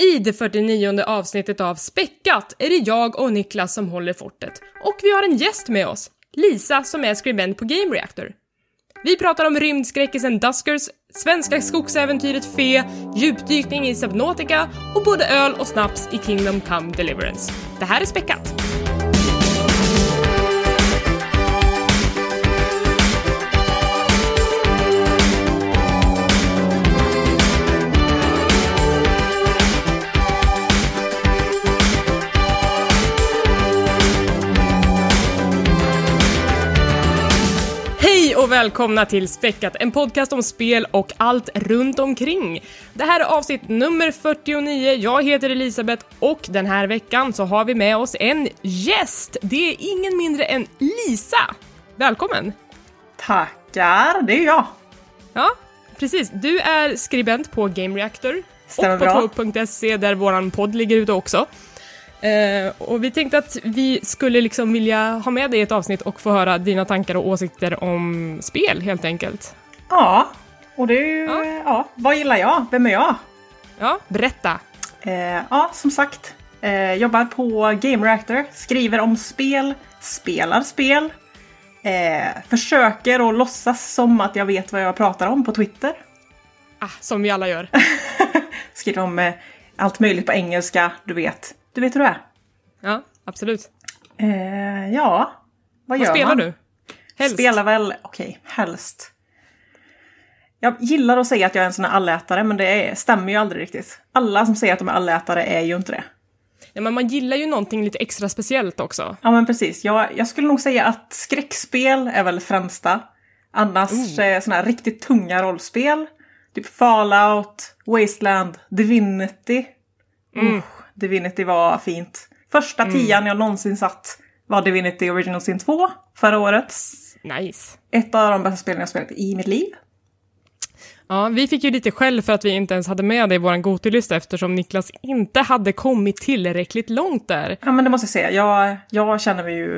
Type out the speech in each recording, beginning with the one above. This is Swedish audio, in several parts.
I det 49 avsnittet av Späckat är det jag och Niklas som håller fortet. Och vi har en gäst med oss, Lisa som är skribent på Game Reactor. Vi pratar om rymdskräckisen Duskers, svenska skogsäventyret Fe, djupdykning i Subnautica och både öl och snaps i Kingdom Come Deliverance. Det här är Späckat! Hej och välkomna till Späckat, en podcast om spel och allt runt omkring. Det här är avsnitt nummer 49. Jag heter Elisabeth och den här veckan så har vi med oss en gäst. Det är ingen mindre än Lisa. Välkommen! Tackar, det är jag. Ja, precis. Du är skribent på Game Reactor Stämmer och på bra. två.se där våran podd ligger ute också. Eh, och vi tänkte att vi skulle liksom vilja ha med dig i ett avsnitt och få höra dina tankar och åsikter om spel helt enkelt. Ja, och det är ju, Ja. ja. vad gillar jag? Vem är jag? Ja, berätta. Eh, ja, som sagt, eh, jobbar på Game Reactor, skriver om spel, spelar spel, försöker att låtsas som att jag vet vad jag pratar om på Twitter. Ah, som vi alla gör. Skriver om allt möjligt på engelska, du vet. Du vet hur det är. Ja, absolut. Eh, ja, vad, Vad gör spelar man? du? Helst. Spelar väl, okej, helst. Jag gillar att säga att jag är en sån här allätare, men det är, stämmer ju aldrig riktigt. Alla som säger att de är allätare är ju inte det. Ja, men man gillar ju någonting lite extra speciellt också. Ja, men precis. Jag, jag skulle nog säga att skräckspel är väl främsta. Annars Oh. eh, såna här riktigt tunga rollspel. Typ Fallout, Wasteland, Divinity. Mm. Divinity var fint. Första tian jag någonsin satt var Divinity Original Sin 2 förra året. Nice. Ett av de bästa spelen jag spelat i mitt liv. Ja, vi fick ju lite skäll för att vi inte ens hade med det i vår Gotilista eftersom Niklas inte hade kommit tillräckligt långt där. Ja men det måste jag säga. Jag, jag känner mig ju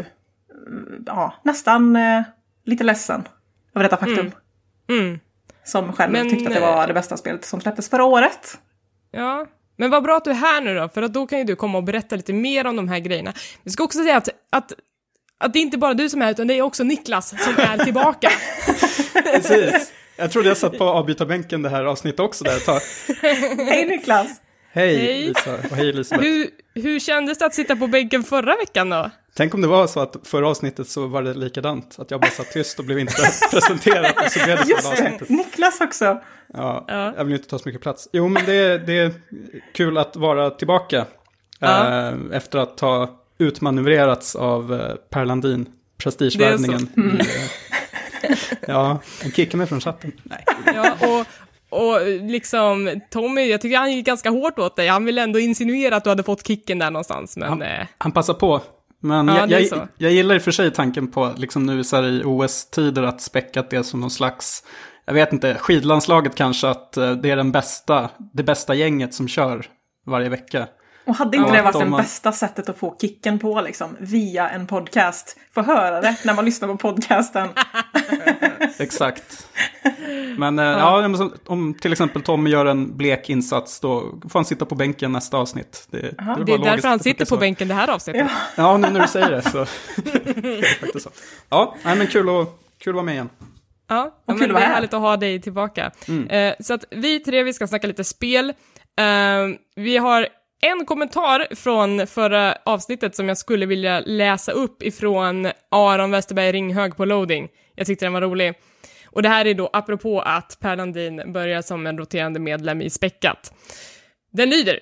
mm, ja, nästan eh, lite ledsen över detta faktum. Mm. Som själv Men, tyckte att det var det bästa spelet som släpptes förra året. Ja, men vad bra att du är här nu då, för att då kan ju du komma och berätta lite mer om de här grejerna. Vi ska också säga att, att, att det är inte bara du som är här, utan det är också Niklas som är tillbaka. Precis. Jag trodde jag satt på avbytarbänken det här avsnittet också där tag. Hej Niklas! Hej Hej. Lisa och hej Elisabeth. hur, hur kändes det att sitta på bänken förra veckan då? Tänk om det var så att förra avsnittet så var det likadant. Att jag bara satt tyst och blev inte presenterad. Och så blev det Just det. Niklas också. Ja, Ja. Jag vill inte ta så mycket plats. Jo, men det, är- det är kul att vara tillbaka. Ja. Eh, efter att ha utmanövrerats av eh, Per Landin, prestigevärvningen. i, eh, Ja, han kickar mig från chatten. Nej. Ja, och, och liksom Tommy, jag tycker han gick ganska hårt åt dig. Han ville ändå insinuera att du hade fått kicken där någonstans, men... Ja. Eh, Han passar på. Men Ja, jag, jag, jag gillar i och för sig tanken på, liksom nu så här i OS-tider, att späckat det som någon slags, jag vet inte, skidlandslaget kanske, att eh, det är den bästa, det bästa gänget som kör varje vecka. Och hade inte Ja, det varit de det bästa sättet att få kicken på liksom, via en podcast? Få höra det när man lyssnar på podcasten. Exakt. Men eh, ja, så- om till exempel Tommy gör en blek insats, då får han sitta på bänken nästa avsnitt. Det, det, bara det är logiskt därför han sitter på bänken det här avsnittet. Ja. Ja, nu när du säger det så. är så. Ja, nej, men kul att, kul att vara med igen. Ja, ja kul det är här. härligt att ha dig tillbaka. Eh, så att vi tre, vi ska snacka lite spel. Eh, vi har en kommentar från förra avsnittet som jag skulle vilja läsa upp ifrån Aron Westerberg Ringhög på loading. Jag tyckte den var rolig. Och det här är då apropå att Per Landin börjar som en roterande medlem i Späckat. Den lyder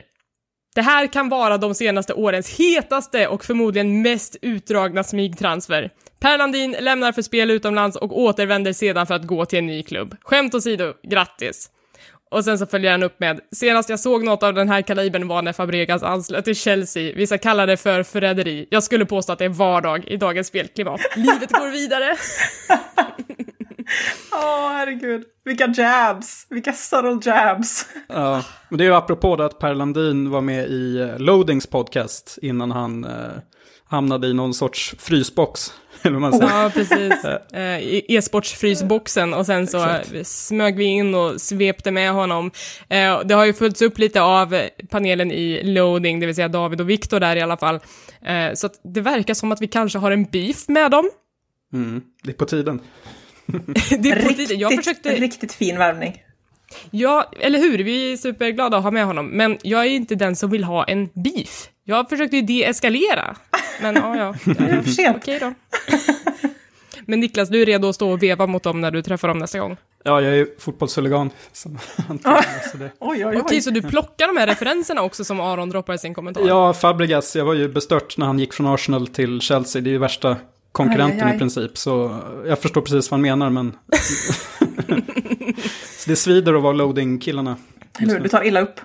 det här kan vara de senaste årens hetaste och förmodligen mest utdragna smygtransfer. Per Landin lämnar för spel utomlands och återvänder sedan för att gå till en ny klubb. Skämt åsido, grattis! Och sen så följer han upp med, senast jag såg något av den här kalibern var när Fabregas anslöt till Chelsea. Vissa kallar det för förräderi. Jag skulle påstå att det är vardag i dagens spelklimat. Livet går vidare. Åh, herregud. Vilka jabs. Vilka subtle jabs. Ja, men det är ju apropå det att Per Landin var med i eh, Loadings podcast innan han eh, hamnade i någon sorts frysbox. Eller man säger. Ja, precis. Eh, E-sportsfrysboxen och sen så Exakt. smög vi in och svepte med honom. Eh, det har ju följts upp lite av panelen i loading, det vill säga David och Viktor där i alla fall. Eh, så att det verkar som att vi kanske har en beef med dem. Mm, det är på tiden. det är på tiden. Jag Riktigt, försökte... riktigt fin värvning. Ja, eller hur? Vi är superglada att ha med honom, men jag är inte den som vill ha en beef. Jag försökte ju deeskalera. Men ja, ja. Det är för sent. Okej då. Men Niklas, du är redo att stå och veva mot dem när du träffar dem nästa gång? Ja, jag är fotbollshuligan. så antagligen, så det- Oj, oj, oj. Okej, så du plockar de här referenserna också som Aron droppar i sin kommentar? Ja, Fabregas, jag var ju bestört när han gick från Arsenal till Chelsea. Det är ju värsta konkurrenten Aj, aj, aj. i princip. Så jag förstår precis vad han menar, men... så det svider att vara loading-killarna. Hur? Du tar illa upp.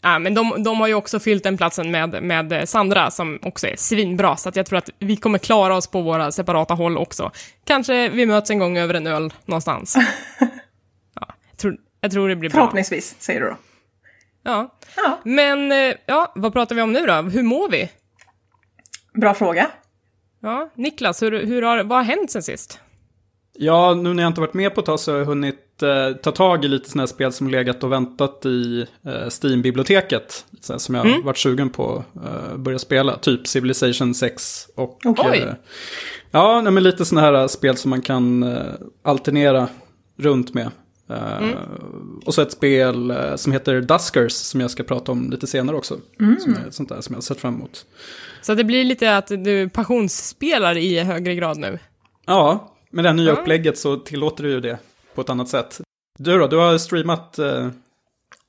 Ja, men de, de har ju också fyllt den platsen med, med Sandra, som också är svinbra, så att jag tror att vi kommer klara oss på våra separata håll också. Kanske vi möts en gång över en öl någonstans. Ja, jag, tror, jag tror det blir bra. Förhoppningsvis, säger du då. Ja. Ja, Men, eh, ja, vad pratar vi om nu då? Hur mår vi? bra fråga. Ja, Niklas, hur, hur har, vad har hänt sen sist? Ja, nu när jag inte varit med på ett tag så har jag hunnit eh, ta tag i lite sådana här spel som legat och väntat i eh, Steam-biblioteket. Som jag Mm. varit sugen på att eh, börja spela. Typ Civilization 6 och... Oj. Eh, ja, nej, men lite sådana här spel som man kan eh, alternera runt med. Eh, Mm. Och så ett spel eh, som heter Duskers som jag ska prata om lite senare också. Som är sånt där som jag har sett fram emot. Så det blir lite att du passionsspelar i högre grad nu. Ja, med det här nya Ja. upplägget så tillåter du ju det på ett annat sätt. Du då, du har streamat... Eh,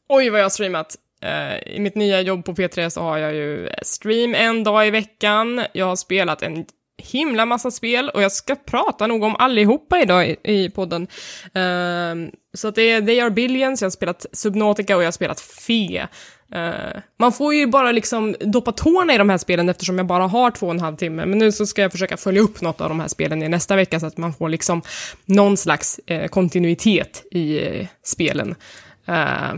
Oj, vad jag har streamat. Eh, I mitt nya jobb på P3 så har jag ju stream en dag i veckan. Jag har spelat en himla massa spel och jag ska prata nog om allihopa idag i, i podden. Eh, så att det är They Are Billions, jag har spelat Subnautica och jag har spelat Fe. Eh, man får ju bara liksom doppa tårna i de här spelen eftersom jag bara har två och en halv timme. Men nu så ska jag försöka följa upp något av de här spelen i nästa vecka så att man får liksom någon slags eh, kontinuitet i eh, spelen. Eh,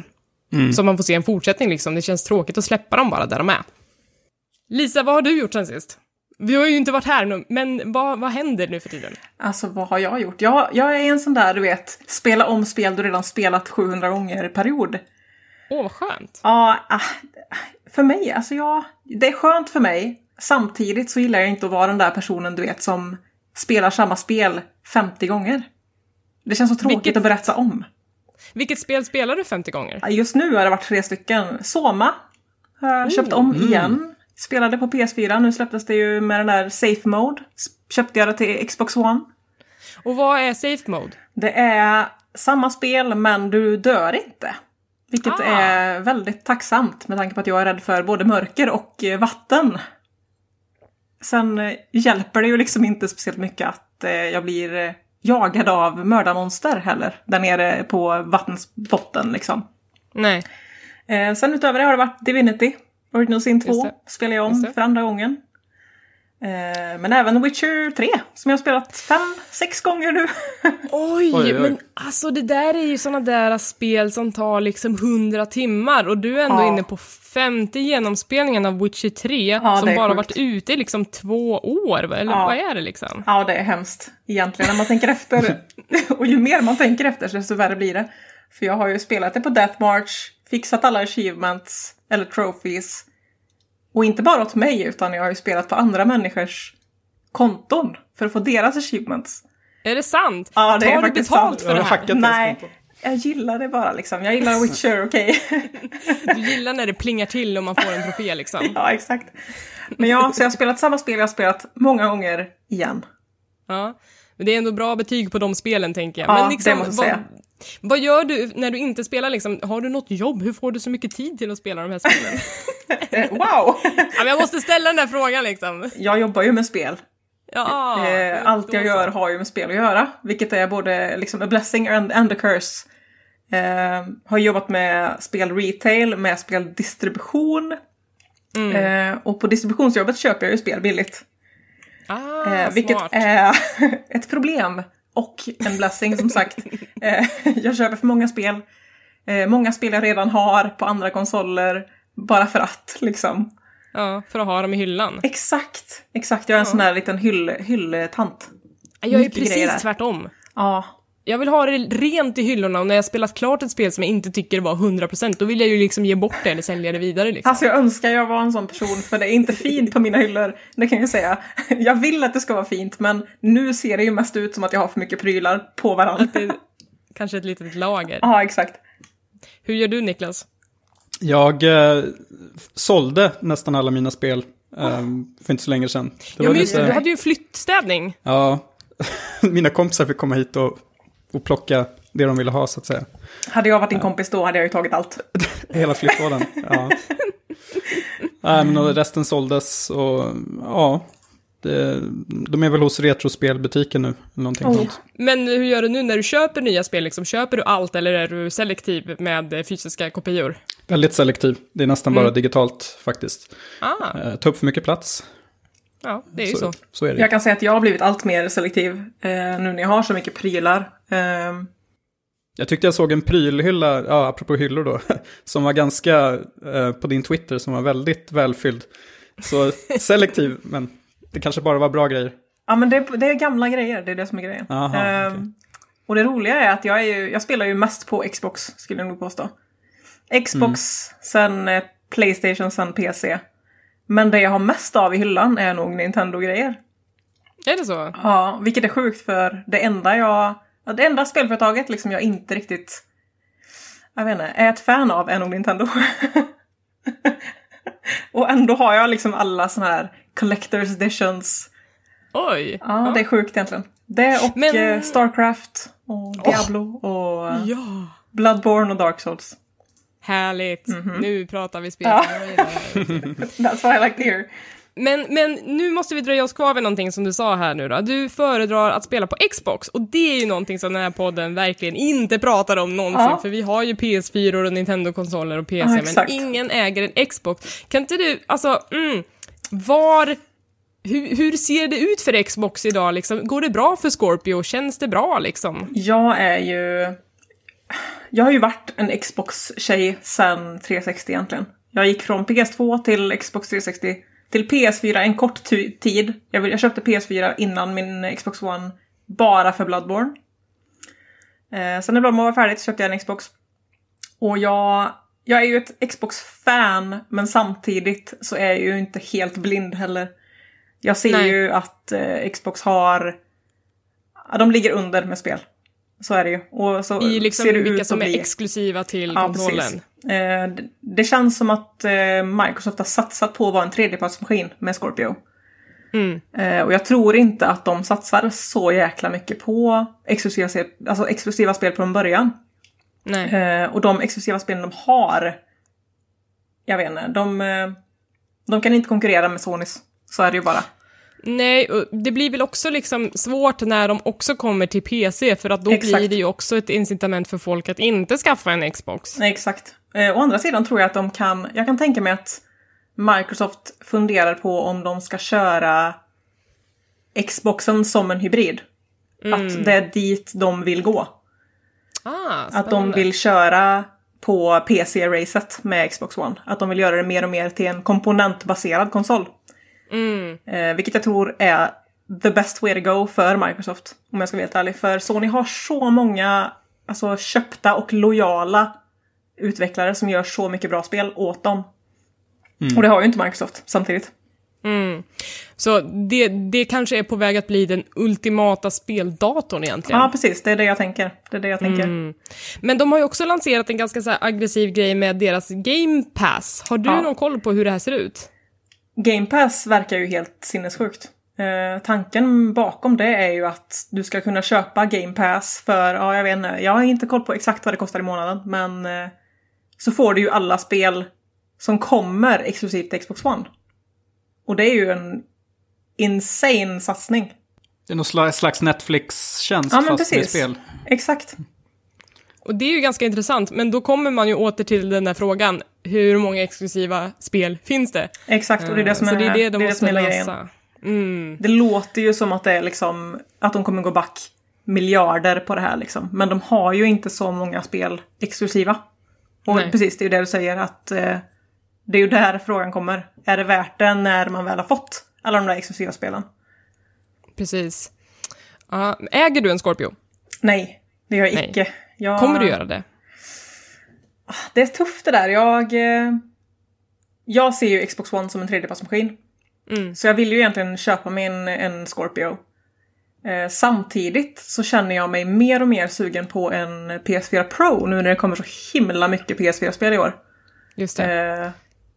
så man får se en fortsättning liksom. Det känns tråkigt att släppa dem bara där de är. Lisa, vad har du gjort sen sist? Vi har ju inte varit här nu, men vad, vad händer nu för tiden? Alltså vad har jag gjort? Jag, jag är en sån där, du vet, spela om spel du redan spelat 700 gånger period. Åh, vad skönt. Ja, ah, för mig, alltså jag, det är skönt för mig. Samtidigt så gillar jag inte att vara den där personen, du vet, som spelar samma spel 50 gånger. Det känns så tråkigt Vilket- att berätta om. Vilket spel spelar du 50 gånger? Ja, Just nu har det varit tre stycken. Soma har jag köpt om igen. Spelade på PS4, nu släpptes det ju med den där Safe Mode. Köpte jag det till Xbox One. Och vad är safe mode? Det är samma spel men du dör inte. Vilket Ah. är väldigt tacksamt med tanke på att jag är rädd för både mörker och eh, vatten. Sen eh, hjälper det ju liksom inte speciellt mycket att eh, jag blir jagad av mördarmonster heller. Där nere på vattens botten liksom. Nej. Sen utöver det har det varit Divinity. Original Sin 2 Just det. spelar jag om för andra gången. Eh, men även Witcher 3 som jag har spelat fem, sex gånger nu. Oj, Oj, oj. men alltså det där är ju såna där spel som tar liksom 100 timmar och du är ändå Ja. inne på femte genomspelningen av Witcher 3 Ja, som bara sjukt. varit ute i liksom två år, eller Ja. vad är det liksom? Ja, det är hemskt egentligen när man tänker efter. och ju mer man tänker efter desto värre blir det. För jag har ju spelat det på Death March, fixat alla achievements eller trophies. Och inte bara åt mig utan jag har ju spelat på andra människors konton för att få deras achievements. Är det sant? Ja, det är Tar du faktiskt betalt sant. för det här? Nej, jag gillar det bara liksom. Jag gillar Witcher, okej. Du gillar när det plingar till och man får en trofé liksom? ja, exakt. Men ja, så jag har spelat samma spel jag har spelat många gånger igen. Ja. Men det är ändå bra betyg på de spelen tänker jag. Ja, Men liksom, det måste jag vad, säga. Vad gör du när du inte spelar liksom? Har du något jobb? Hur får du så mycket tid till att spela de här spelen? Eh, wow! ja, jag måste ställa den där frågan liksom. jag jobbar ju med spel. Ja, Eh, allt jag gör har ju med spel att göra, vilket är både liksom a blessing and, and a curse. Eh, har jobbat med spel retail, med speldistribution. Mm. Eh, och på distributionsjobbet köper jag ju spel billigt. Ah, Eh, vilket smart. är ett problem och en blessing som sagt. Eh, jag köper för många spel. Eh, många spel jag redan har på andra konsoler. Bara för att liksom. Ja, för att ha dem i hyllan. Exakt, exakt. Jag är en sån här liten hyll, hylltant. Jag är Mycket precis där. tvärtom. Ja, Jag vill ha det rent i hyllorna och när jag spelat klart ett spel som jag inte tycker var 100% då vill jag ju liksom ge bort det eller sälja det vidare liksom. Alltså jag önskar jag var en sån person för det är inte fint på mina hyllor. Det kan jag säga. Jag vill att det ska vara fint men nu ser det ju mest ut som att jag har för mycket prylar på varandra. Kanske ett litet lager. Ja, exakt. Hur gör du Niklas? Jag eh, sålde nästan alla mina spel eh, för inte så länge sedan. Det Ja var men just lite- du hade ju en flyttstädning. Ja, mina kompisar fick komma hit och, och plocka det de ville ha så att säga. Hade jag varit din kompis då hade jag ju tagit allt. Hela flyttlådan. ja. Nej, men och resten såldes och ja, det, de är väl hos Retrospelbutiken nu. Någonting Oh. sånt. Men hur gör du nu när du köper nya spel liksom? Köper du allt eller är du selektiv med fysiska kopior? Väldigt selektiv. Det är nästan Mm. bara digitalt faktiskt. Ah, Eh, ta upp för mycket plats. ja, det är ju så. så är det. Jag kan säga att jag har blivit allt mer selektiv eh, nu när jag har så mycket prylar. Eh, Jag tyckte jag såg en prylhylla, ja, apropå hyllor då, som var ganska, eh, på din Twitter, som var väldigt välfylld. Så selektiv, men det kanske bara var bra grejer. ja men det, det är gamla grejer, det är det som är grejen. Aha, Eh, okej. Och det roliga är att jag, är ju, jag spelar ju mest på Xbox, skulle jag nog påstå. Xbox, sen eh, Playstation, sen PC. Men det jag har mest av i hyllan är nog Nintendo-grejer. Är det så? Ja, vilket är sjukt för det enda jag... ja, Det enda spelföretaget liksom jag inte riktigt... Jag vet inte, är ett fan av är nog Nintendo. Och ändå har jag liksom alla såna här collector's editions. Oj! Ja, det är sjukt egentligen. Det och Men- eh, Starcraft och Diablo och eh, Ja! Bloodborne och Dark Souls. Härligt. Nu pratar vi spel. Ja. Ja. That's what I like to hear. Men, men nu måste vi dröja oss kvar vid någonting som du sa här nu då. Du föredrar att spela på Xbox och det är ju någonting som den här podden verkligen inte pratar om någonsin Ja. för vi har ju PS4 och Nintendo-konsoler och PC Ja, men ingen äger en Xbox. Kan inte du, alltså, mm, var... Hur, hur ser det ut för Xbox idag liksom? Går det bra för Scorpio? Känns det bra liksom? Jag är ju... Jag har ju varit en Xbox-tjej sedan 360 egentligen. Jag gick från PS2 till Xbox 360 till PS4 en kort tid. Jag, jag köpte PS4 innan min Xbox One bara för Bloodborne. Eh, sen när Bloodborne var färdigt så köpte jag en Xbox. Och jag, jag är ju ett Xbox-fan men samtidigt så är jag ju inte helt blind heller. Jag ser Nej. ju att eh, Xbox har... Ja, de ligger under med spel. Så är det ju. Och så I liksom ser det vilka ut som är exklusiva till Ja, konsolen? Eh, det, känns som att eh, Microsoft har satsat på att vara en tredjepartsmaskin med Scorpio. Mm. Eh, och jag tror inte att de satsar så jäkla mycket på exklusiva, alltså exklusiva spel från början. Nej. Eh, och de exklusiva spelen de har, jag vet inte, de, eh, de kan inte konkurrera med Sonys. Så är det ju bara. Nej, det blir väl också liksom svårt när de också kommer till PC, för att då Exakt. blir det ju också ett incitament för folk att inte skaffa en Xbox. Exakt. Eh, å andra sidan tror jag att de kan, jag kan tänka mig att Microsoft funderar på om de ska köra Xboxen som en hybrid. Att det är dit de vill gå. Ah, Att de vill köra på PC-racet med Xbox One. Att de vill göra det mer och mer till en komponentbaserad konsol. Mm. Eh, vilket jag tror är the best way to go för Microsoft. Om jag ska vara helt ärlig. För Sony har så många alltså, köpta och lojala utvecklare som gör så mycket bra spel åt dem. Och det har ju inte Microsoft samtidigt. Mm. Så det, det kanske är på väg att bli den ultimata speldatorn egentligen. Ja, precis. Det är det jag tänker. Det är det jag tänker. Mm. Men de har ju också lanserat en ganska så här aggressiv grej med deras Game Pass. Har du Ja. någon koll på hur det här ser ut? Game Pass verkar ju helt sinnessjukt. Eh, tanken bakom det är ju att du ska kunna köpa Game Pass för, ja jag vet inte, jag har inte koll på exakt vad det kostar i månaden, men eh, så får du ju alla spel som kommer exklusivt till Xbox One. Och det är ju en insane satsning. Det är någon sla- slags Netflix-tjänst Ja, fast med precis. spel. Exakt. Och det är ju ganska intressant, men då kommer man ju åter till den där frågan, hur många exklusiva spel finns det? Exakt, och det är det som Så är, det är det de det är det som är grejen. Mm. Det låter ju som att det är liksom, att de kommer gå back miljarder på det här liksom. Men de har ju inte så många spel exklusiva. Och Nej. precis, det är ju det du säger att eh, det är ju där frågan kommer. Är det värt det när man väl har fått alla de där exklusiva spelen? Precis. Ja, äger du en Scorpio? Nej, det gör jag Nej. icke. Jag... Kommer du göra det? Det är tufft det där. Jag, eh, jag ser ju Xbox One som en tredjepartsmaskin. Mm. Så jag vill ju egentligen köpa mig en, en Scorpio. Eh, samtidigt så känner jag mig mer och mer sugen på en PS4 Pro nu när det kommer så himla mycket PS4-spel i år. Just det. Eh,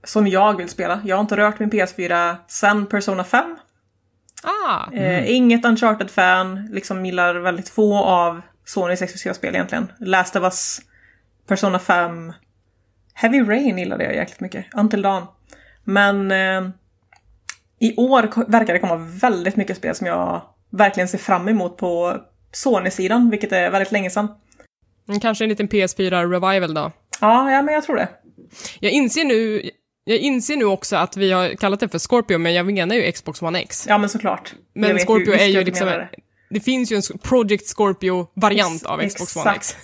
som jag vill spela. Jag har inte rört min PS4 sen Persona 5. ah, Eh, inget Uncharted-fan, liksom gillar väldigt få av Sonys exklusiva spel egentligen. Last of Us, Persona 5, Heavy Rain gillade jag jäkligt mycket, Until Dawn. Men eh, i år verkar det komma väldigt mycket spel som jag verkligen ser fram emot på Sony-sidan, vilket är väldigt länge sedan. kanske en liten PS4-revival då. Ja, ja, men jag tror det. Jag inser nu, jag inser nu också att vi har kallat det för Scorpio, men jag menar ju Xbox One X. Ja, men såklart. Men Scorpio visst är ju liksom, menar det. finns ju en Project Scorpio-variant av Xbox One X.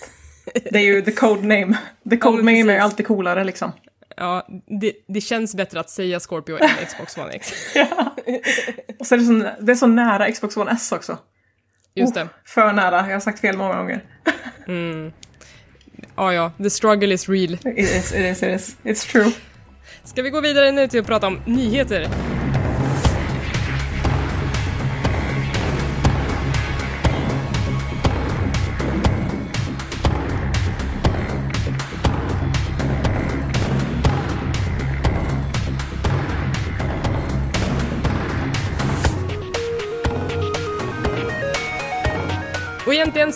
Det är ju the code name. The code men name är alltid coolare liksom. Ja, det, det känns bättre att säga Scorpio än Xbox One X. Och så är det, så, det är så nära Xbox One S också. Just Oh, det. För nära, jag har sagt fel många gånger. Ja, ja, the struggle is real. It is, it is, it is. It's true. Ska vi gå vidare nu till att prata om nyheter?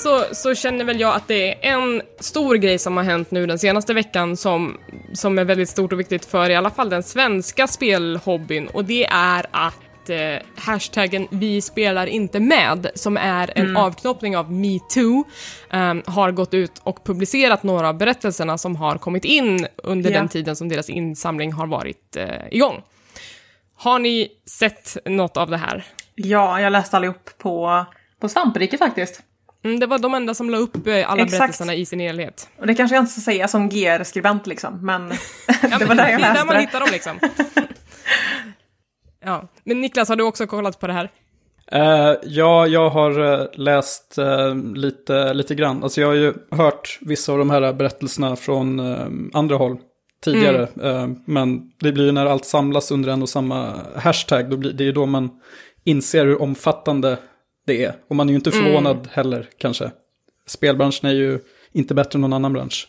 Så, så känner väl jag att det är en stor grej som har hänt nu den senaste veckan som, som är väldigt stort och viktigt för i alla fall den svenska spelhobbyn och det är att eh, hashtaggen vi spelar inte med, som är en avknoppning av metoo, eh, har gått ut och publicerat några av berättelserna som har kommit in under Ja. den tiden som deras insamling har varit eh, igång. Har ni sett något av det här? Ja, jag läste allihop på, på Svampriket faktiskt. Mm, det var de enda som la upp eh, alla Exakt. berättelserna i sin helhet. Och det kanske jag inte ska säga som GR-skribent liksom, men Ja, det var där jag det är läste där man det. hittar dem liksom. ja. Men Niklas, har du också kollat på det här? Eh, ja, jag har eh, läst eh, lite, lite grann. Alltså jag har ju hört vissa av de här berättelserna från eh, andra håll tidigare. Eh, men det blir ju när allt samlas under en och samma hashtag, då blir, det är ju då man inser hur omfattande det är. Och man är ju inte förvånad heller kanske. Spelbranschen är ju inte bättre än någon annan bransch.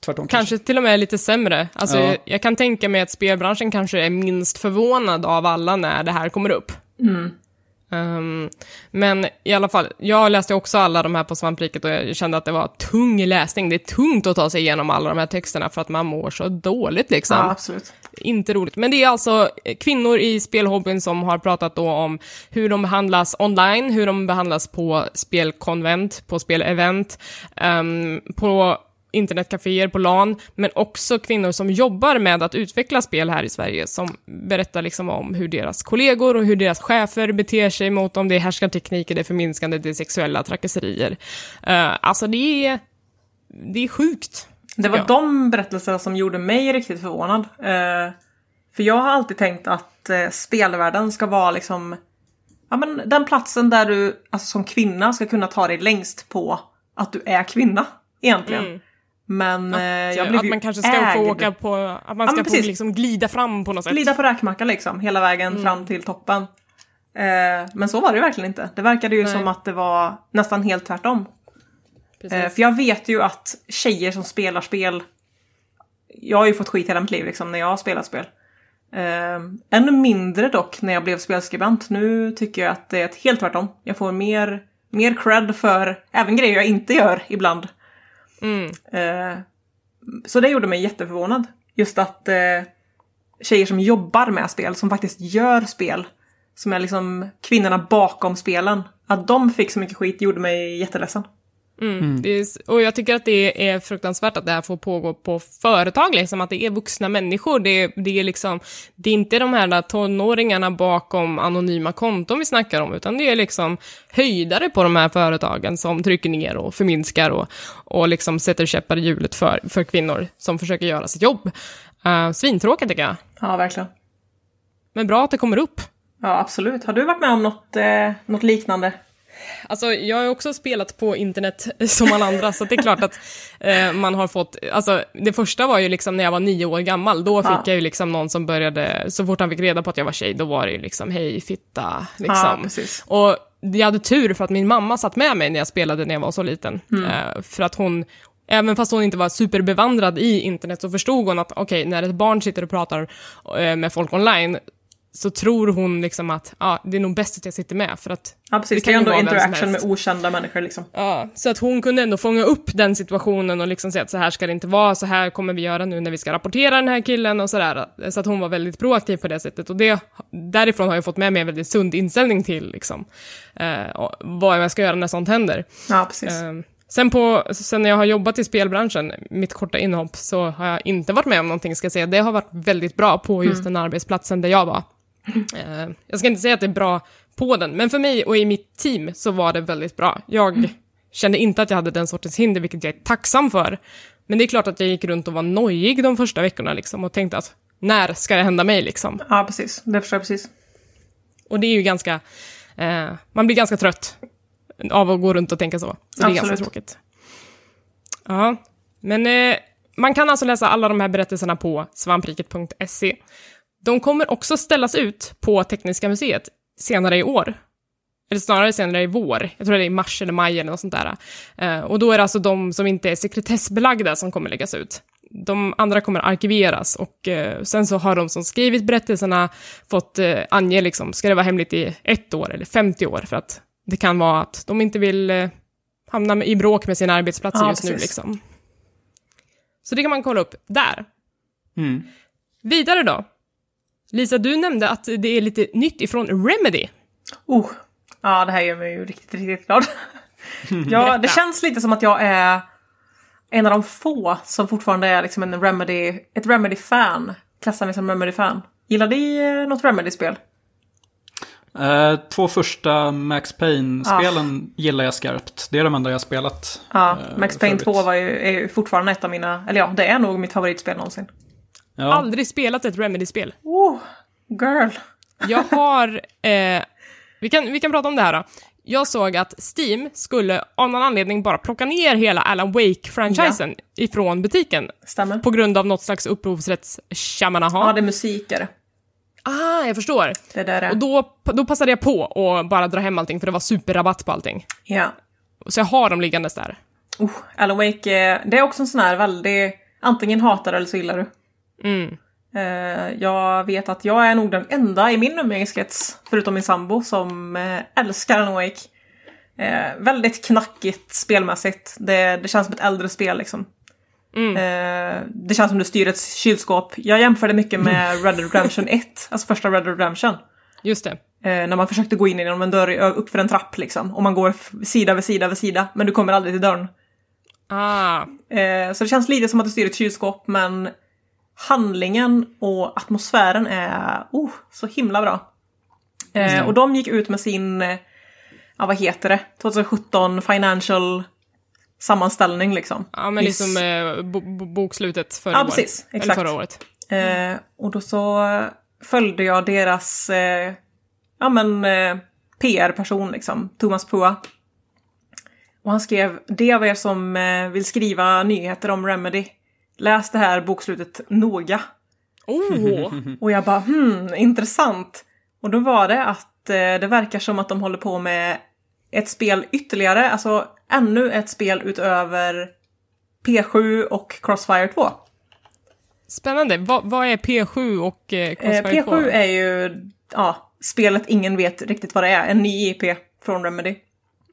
Tvärtom Kanske till och med lite sämre. Alltså, Ja. jag, jag kan tänka mig att spelbranschen kanske är minst förvånad av alla när det här kommer upp. Ehm, men i alla fall, jag läste också alla de här på Svampriket och jag kände att det var tung läsning. Det är tungt att ta sig igenom alla de här texterna för att man mår så dåligt liksom. Ja, absolut. Inte roligt. Men det är alltså kvinnor i spelhobbyn som har pratat då om hur de behandlas online, hur de behandlas på spelkonvent, på spelevent, ehm, på internetcaféer, på LAN, men också kvinnor som jobbar med att utveckla spel här i Sverige, som berättar liksom om hur deras kollegor och hur deras chefer beter sig mot dem. Det är härskartekniker, det är förminskande, det är sexuella trakasserier. Eh, alltså det är, det är sjukt. Det var Ja. de berättelserna som gjorde mig riktigt förvånad. Eh, för jag har alltid tänkt att eh, spelvärlden ska vara liksom ja, men den platsen där du alltså, som kvinna ska kunna ta dig längst på att du är kvinna egentligen. Mm. Men eh, jag blev att ju man kanske ska ägd. få åka på, att man Ja, ska men få liksom glida fram på något sätt. Glida på räkmacka liksom, hela vägen Mm. fram till toppen. Eh, men så var det verkligen inte. Det verkade ju Nej. som att det var nästan helt tvärtom. Eh, för jag vet ju att tjejer som spelar spel, jag har ju fått skit hela mitt liv liksom när jag har spelat spel. Eh, ännu mindre dock när jag blev spelskribent. Nu tycker jag att det är helt tvärtom. Jag får mer, mer cred för även grejer jag inte gör ibland. Mm. Eh, så det gjorde mig jätteförvånad. Just att eh, tjejer som jobbar med spel, som faktiskt gör spel, som är liksom kvinnorna bakom spelen, att de fick så mycket skit gjorde mig jätteledsen. Mm. Det är, och jag tycker att det är fruktansvärt att det här får pågå på företag, liksom, att det är vuxna människor. Det, är- det, är liksom, det är inte de här där tonåringarna bakom anonyma konton vi snackar om, utan det är liksom höjdare på de här företagen som trycker ner och förminskar och, och liksom sätter käppar i hjulet för, för kvinnor som försöker göra sitt jobb. Uh, svintråkigt tycker jag. Ja, verkligen. Men bra att det kommer upp. Ja, absolut. Har du varit med om något, eh, något liknande? Alltså, jag har också spelat på internet som alla andra, så det är klart att eh, man har fått... Alltså, det första var ju liksom när jag var nio år gammal, då fick Ja. jag ju liksom någon som började, så fort han fick reda på att jag var tjej, då var det ju liksom hej fitta, liksom. Ja. Och jag hade tur för att min mamma satt med mig när jag spelade när jag var så liten. Eh, för att hon, även fast hon inte var superbevandrad i internet, så förstod hon att okej, när ett barn sitter och pratar eh, med folk online, så tror hon liksom att ja, det är nog bäst att jag sitter med, för att Ja, precis. Det Det, kan är ju ändå interaction med okända människor liksom. Ja, så att hon kunde ändå fånga upp den situationen och liksom säga att så här ska det inte vara, så här kommer vi göra nu när vi ska rapportera den här killen och sådär. Så att hon var väldigt proaktiv på det sättet och det, därifrån har jag fått med mig en väldigt sund inställning till liksom, eh, vad jag ska göra när sånt händer. Ja, precis. Eh, sen, på, sen när jag har jobbat i spelbranschen, mitt korta inhopp, så har jag inte varit med om någonting, ska jag säga. Det har varit väldigt bra på just den arbetsplatsen där jag var. Eh, jag ska inte säga att det är bra på den, men för mig och i mitt team så var det väldigt bra. Jag kände inte att jag hade den sortens hinder, vilket jag är tacksam för. Men det är klart att jag gick runt och var nojig de första veckorna liksom, och tänkte att när ska det hända mig liksom? Ja, precis. Det förstår jag precis. Och det är ju ganska, eh, man blir ganska trött av att gå runt och tänka så. Så det är ganska tråkigt. Ja, men eh, man kan alltså läsa alla de här berättelserna på svampriket.se. De kommer också ställas ut på Tekniska museet senare i år. Eller snarare senare i vår. Jag tror det är i mars eller maj eller något sånt där. Eh, och då är det alltså de som inte är sekretessbelagda som kommer läggas ut. De andra kommer arkiveras och eh, sen så har de som skrivit berättelserna fått eh, ange liksom, ska det vara hemligt i ett år eller 50 år? För att det kan vara att de inte vill hamna i bråk med sina arbetsplatser Ja, just nu precis. liksom. Så det kan man kolla upp där. Mm. Vidare då. Lisa, du nämnde att det är lite nytt ifrån Remedy. Oh, ja, det här gör mig ju riktigt, riktigt glad. ja, det känns lite som att jag är en av de få som fortfarande är liksom en Remedy, ett Remedy-fan. Klassar mig som Remedy-fan. Gillar ni eh, något Remedy-spel? Eh, två första Max Payne-spelen Ah. gillar jag skarpt. Det är de enda jag har spelat. Ja, eh, Max för Payne övrigt. 2 var ju, är ju fortfarande ett av mina, eller ja, det är nog mitt favoritspel någonsin. Ja. Aldrig spelat ett Remedy-spel. Oh, girl! Jag har... Eh, vi, kan, vi kan prata om det här då. Jag såg att Steam skulle av någon anledning bara plocka ner hela Alan Wake-franchisen ifrån butiken. Stämmer. På grund av något slags upphovsrätts Ja, det är musik är det. Ah, jag förstår. Det är där är. Och då, då passade jag på att bara dra hem allting, för det var superrabatt på allting. Ja. Så jag har dem liggandes där. Oh, Alan Wake, eh, det är också en sån här väldigt, antingen hatar du eller så gillar du. Mm. Eh, jag vet att jag är nog den enda i min umgängeskrets, förutom min sambo, som eh, älskar Alan Wake. Eh, väldigt knackigt spelmässigt. Det, det känns som ett äldre spel liksom. Mm. Det känns som du styr ett kylskåp. Jag jämför det mycket med Red Dead Redemption 1, alltså första Red Dead Redemption. Just det. När man försökte gå in genom en dörr ö- upp för en trapp liksom. Och man går sida vid sida vid sida, men du kommer aldrig till dörren. Ah, så det känns lite som att du styr ett kylskåp, men handlingen och atmosfären är oh, så himla bra. Eh, och de gick ut med sin, ja vad heter det, 2017 financial sammanställning liksom. ja, men Nyss. liksom eh, bo, bo, bokslutet förra Ja, precis. Eller Exakt. förra året. Eh, och då så följde jag deras eh, ja, men, eh, PR-person, liksom, Thomas Pua. Och han skrev, det av er som eh, vill skriva nyheter om Remedy, läs det här bokslutet noga. Oh! Och jag bara, hmm, intressant. Och då var det att eh, det verkar som att de håller på med ett spel ytterligare, alltså ännu ett spel utöver P7 och Crossfire 2. Spännande. Vad, vad är P7 och eh, Eh, Crossfire 2? P7 är ju ja, spelet ingen vet riktigt vad det är. En ny IP från Remedy.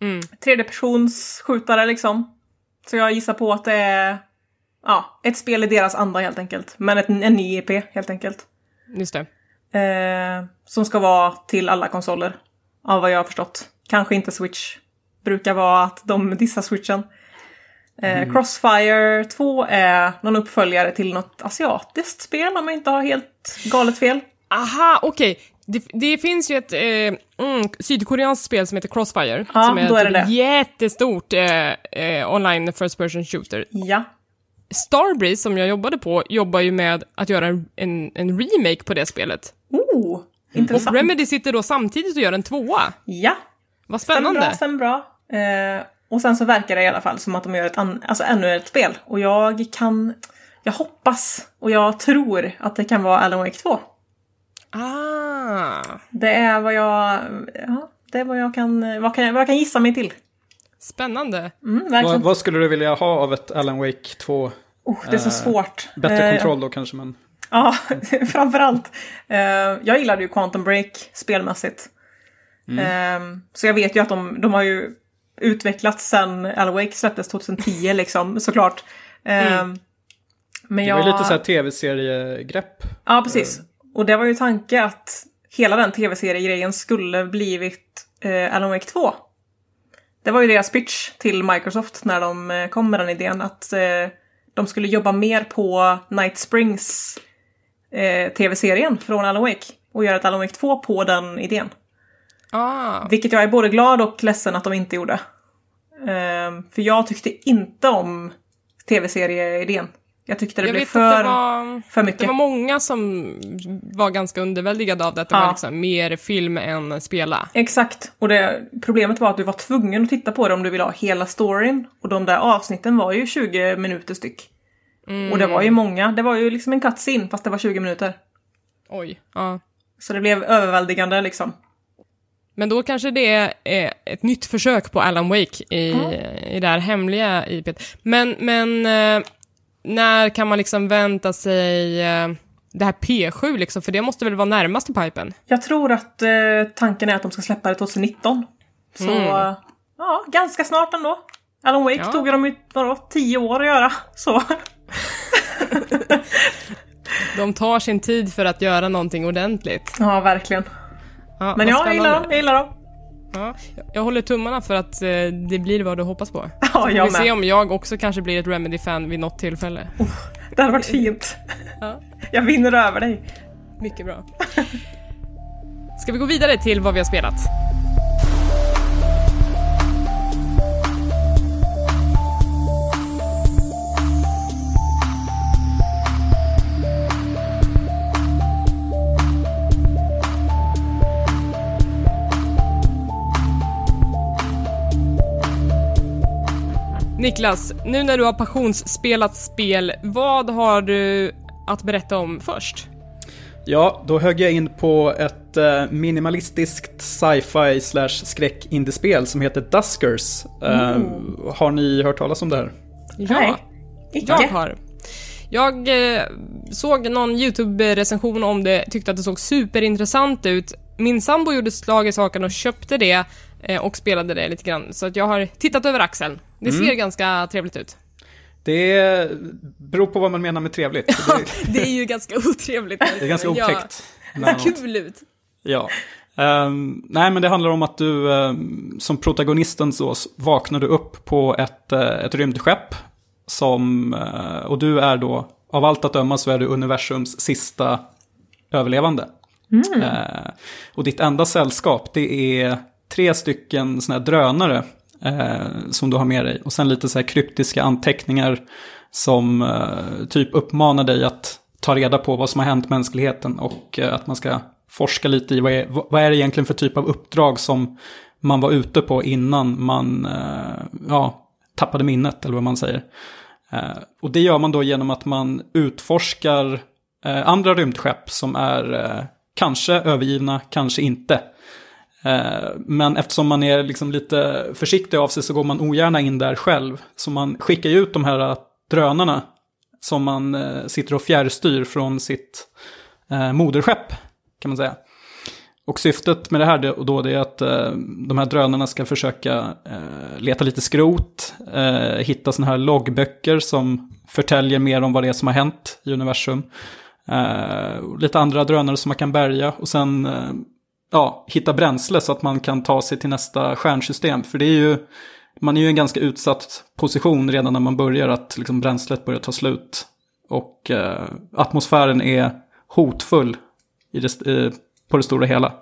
Mm. Tredje persons skjutare liksom. Så jag gissar på att det är ja, ett spel i deras anda helt enkelt. Men ett, en ny IP helt enkelt. Just det. Eh, som ska vara till alla konsoler. Av vad jag har förstått. Kanske inte Switch. brukar vara att de dissar switchen. Eh, Crossfire 2 är någon uppföljare till något asiatiskt spel om jag inte har helt galet fel. Aha, okej. Det, det finns ju ett eh, mm, sydkoreanskt spel som heter Crossfire. Ja, som är då är typ det det. jättestort eh, eh, online first person shooter. Ja. Starbreeze, som jag jobbade på, jobbar ju med att göra en, en, en remake på det spelet. Oh, Och intressant. Remedy sitter då samtidigt och gör en tvåa. Ja, Vad stämmer spännande. bra, stämmer bra. Eh, och sen så verkar det i alla fall som att de gör ett an- alltså ännu ett spel. Och jag kan... Jag hoppas och jag tror att det kan vara Alan Wake 2. Ah, Det är vad jag... Ja, det är vad jag kan, vad kan, vad jag kan gissa mig till. Spännande. Mm, Vad, vad skulle du vilja ha av ett Alan Wake 2? Oh, det är så eh, svårt. Bättre Eh, kontroll då kanske, men... Ja, framförallt. Uh, jag gillade ju Quantum Break spelmässigt. Eh, så jag vet ju att de, de har ju utvecklats sen Alan Wake släpptes 2010 liksom, såklart. Eh, Men Det jag... var ju lite så här tv-seriegrepp. Ja, precis. Och det var ju tanke att hela den tv-seriegrejen skulle blivit eh, Alan Wake 2. Det var ju deras pitch till Microsoft när de eh, kom med den idén att eh, de skulle jobba mer på Night Springs eh, tv-serien från Alan Wake och göra ett Alan Wake 2 på den idén. Ah, Vilket jag är både glad och ledsen att de inte gjorde. Ehm, för jag tyckte inte om tv-serieidén. Jag tyckte det jag blev för, det var, för mycket. det var många som var ganska underväldigade av det, att det Ja. var liksom mer film än spela. Exakt. Och det, problemet var att du var tvungen att titta på det om du ville ha hela storyn. Och de där avsnitten var ju 20 minuter styck. Och det var ju många. Det var ju liksom en cutscene fast det var 20 minuter. Oj. Ja. Så det blev överväldigande liksom. Men då kanske det är ett nytt försök på Alan Wake i, i det här hemliga IPet. Men, men eh, när kan man liksom vänta sig eh, det här P7 liksom? För det måste väl vara närmast i pipen? Jag tror att eh, tanken är att de ska släppa det 2019. Så Mm. ja, ganska snart ändå. Alan Wake Ja. tog de ju vadå, 10 år att göra. Så De tar sin tid för att göra någonting ordentligt. ja, verkligen. Ja, Men ja, jag gillar dem. Jag gillar dem. Ja, jag håller tummarna för att eh, det blir vad du hoppas på. Ja, Får vi jag se om jag också kanske blir ett Remedy-fan vid något tillfälle. Det hade varit fint. Ja. Jag vinner över dig. Mycket bra. Ska vi gå vidare till vad vi har spelat? Niklas, nu när du har passionsspelat spel, vad har du att berätta om först? Ja, då högg jag in på ett eh, minimalistiskt sci-fi slash skräck indiespel som heter Duskers. Eh, har ni hört talas om det här? Ja. Nej. Jag har. Jag eh, såg någon YouTube-recension om det, tyckte att det såg superintressant ut. Min sambo gjorde slag i saken och köpte det och spelade det lite grann. Så att jag har tittat över axeln. Det ser ganska trevligt ut. Det beror på vad man menar med trevligt. Det, Det är ju ganska otrevligt. det är ganska Ja, otäckt. Det emellanåt. ser kul ut. Ja. Ehm, nej, men det handlar om att du ehm, som protagonisten så vaknar du upp på ett, eh, ett rymdskepp. Som, eh, och du är då, av allt att döma så är du universums sista överlevande. Eh, och ditt enda sällskap det är tre stycken såna här drönare eh, som du har med dig. Och sen lite så här kryptiska anteckningar som eh, typ uppmanar dig att ta reda på vad som har hänt mänskligheten och eh, att man ska forska lite i vad är, vad är det egentligen för typ av uppdrag som man var ute på innan man eh, ja, tappade minnet eller vad man säger. Eh, och det gör man då genom att man utforskar eh, andra rymdskepp som är eh, kanske övergivna, kanske inte. Eh, men eftersom man är liksom lite försiktig av sig så går man ogärna in där själv. Så man skickar ju ut de här eh, drönarna som man eh, sitter och fjärrstyr från sitt moderskepp, kan man säga. Och syftet med det här då det är att de här drönarna ska försöka leta lite skrot, hitta sådana här loggböcker som förtäljer mer om vad det är som har hänt i universum. Lite andra drönare som man kan bärga och sen ja, hitta bränsle så att man kan ta sig till nästa stjärnsystem. För det är ju, man är ju i en ganska utsatt position redan när man börjar att liksom bränslet börjar ta slut. Och eh, atmosfären är hotfull i det, eh, på det stora hela.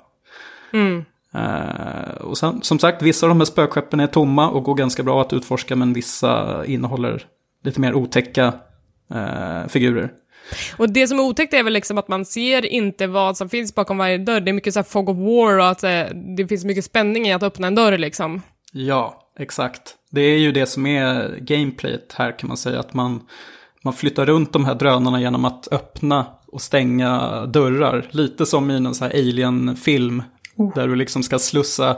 Mm. Eh, och sen, som sagt, vissa av de här spökskeppen är tomma och går ganska bra att utforska, men vissa innehåller lite mer otäcka eh, figurer. Och det som är otäckt är väl liksom att man ser inte vad som finns bakom varje dörr. Det är mycket så här fog of war och att eh, det finns mycket spänning i att öppna en dörr liksom. Ja, exakt. Det är ju det som är gameplayet här kan man säga. Att man, man flyttar runt de här drönarna genom att öppna och stänga dörrar. Lite som i en sån här alien-film. Oh. Där du liksom ska slussa,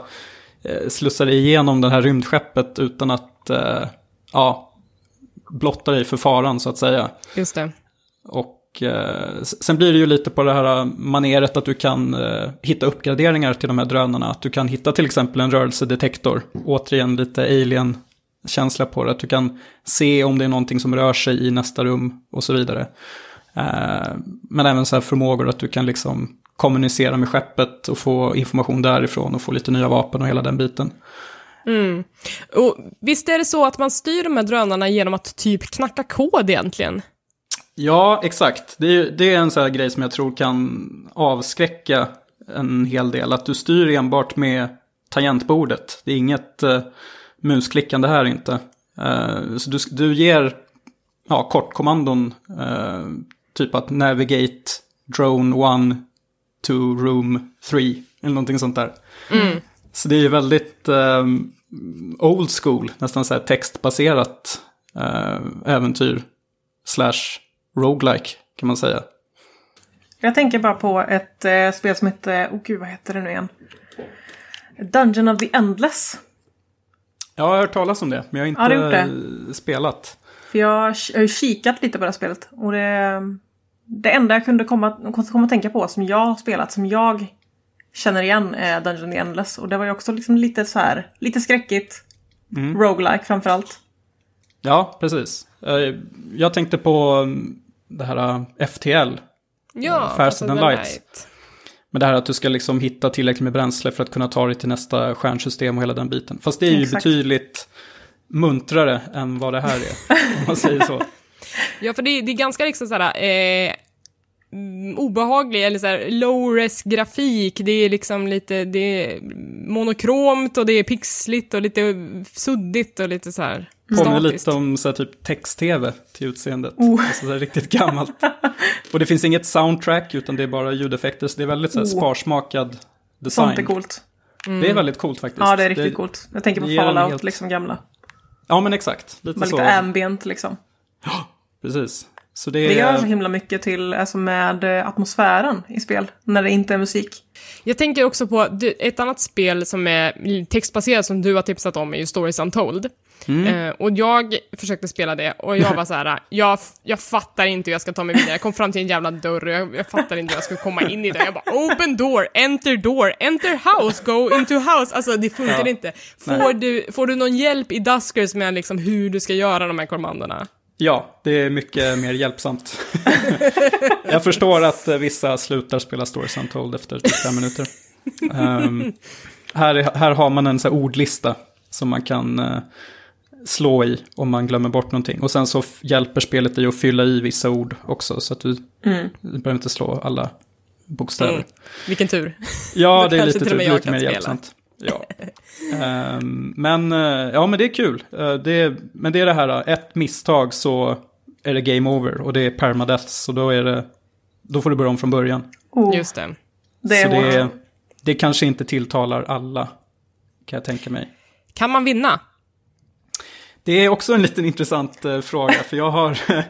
eh, slussa dig igenom det här rymdskeppet utan att eh, ja, blotta dig för faran så att säga. Just det. Och eh, sen blir det ju lite på det här eh, maneret att du kan eh, hitta uppgraderingar till de här drönarna. Att du kan hitta till exempel en rörelsedetektor. Återigen lite alien-känsla på det. Att du kan se om det är någonting som rör sig i nästa rum och så vidare. Eh, men även så här förmågor att du kan liksom kommunicera med skeppet och få information därifrån och få lite nya vapen och hela den biten. Mm. Och visst är det så att man styr de här drönarna genom att typ knacka kod egentligen? Ja, exakt. Det är, det är en sån här grej som jag tror kan avskräcka en hel del. Att du styr enbart med tangentbordet. Det är inget uh, musklickande här inte. Eh, så du, du ger ja, kortkommandon, eh, typ att navigate drone 1 to room 3, eller någonting sånt där. Mm. Så det är ju väldigt eh, old school, nästan så här textbaserat eh, äventyr. Slash roguelike kan man säga. Jag tänker bara på ett eh, spel som heter, oh gud vad heter det nu igen? Dungeon of the Endless. Jag har hört talas om det, men jag har inte Ja, har gjort spelat. För jag har jag har kikat lite på det här spelet. Och det, det enda jag kunde komma, komma att tänka på som jag har spelat, som jag känner igen är Dungeon of the Endless. Och det var ju också liksom lite så här, lite skräckigt. Mm. Roguelike framförallt. Ja, precis. Eh, Jag tänkte på mm, det här eh, FTL. Ja, Faster than lights. Men det här att du ska liksom hitta tillräckligt med bränsle för att kunna ta dig till nästa stjärnsystem och hela den biten. Fast det är ju Exakt. betydligt muntrare än vad det här är. om man säger så. Ja, för det, det är ganska liksom såhär, eh, mm, obehaglig, eller såhär low-res grafik, det är liksom lite, det är monokromt och det är pixligt och lite suddigt och lite såhär Påminner statiskt. lite om så här, typ text-tv till utseendet. Oh. Alltså, så här, riktigt gammalt. och det finns inget soundtrack utan det är bara ljudeffekter. Så det är väldigt så här, Oh. sparsmakad design. Sånt är coolt. Det är väldigt coolt faktiskt. Ja, det är riktigt coolt. Jag tänker på det Fallout, helt- liksom gamla. Ja, men exakt. Lite Med så. lite ambient liksom. Precis. Så det, Det gör så himla mycket till, alltså med eh, atmosfären i spel. När det inte är musik. Jag tänker också på ett annat spel som är textbaserat som du har tipsat om är ju Stories Untold. Eh, och jag försökte spela det och jag var så här, jag, jag fattar inte hur jag ska ta mig vidare. Jag kom fram till en jävla dörr och jag, jag fattar inte hur jag ska komma in i det. Jag bara open door, enter door, enter house, go into house. Alltså det funkar Ja. inte. Får du, får du någon hjälp i Duskers med liksom hur du ska göra de här kommandona? Ja, det är mycket mer hjälpsamt. jag förstår att vissa slutar spela Stories Untold efter typ fem minuter. Ehm, här, är- här har man en så ordlista som man kan eh, slå i om man glömmer bort någonting. Och sen så hjälper spelet dig att fylla i vissa ord också. Så att du, Mm. du behöver inte slå alla bokstäver. Mm. Vilken tur. Ja, det är lite, jag lite mer hjälpsamt. Ja. Ehm, men, eh, ja, men det är kul. Eh, det är, men det är det här, eh, ett misstag så är det game over och det är permadeath. Så då, är det, då får du börja om från början. Oh, Just det. det är så det, det kanske inte tilltalar alla, kan jag tänka mig. Kan man vinna? Det är också en liten intressant eh, fråga, för jag har,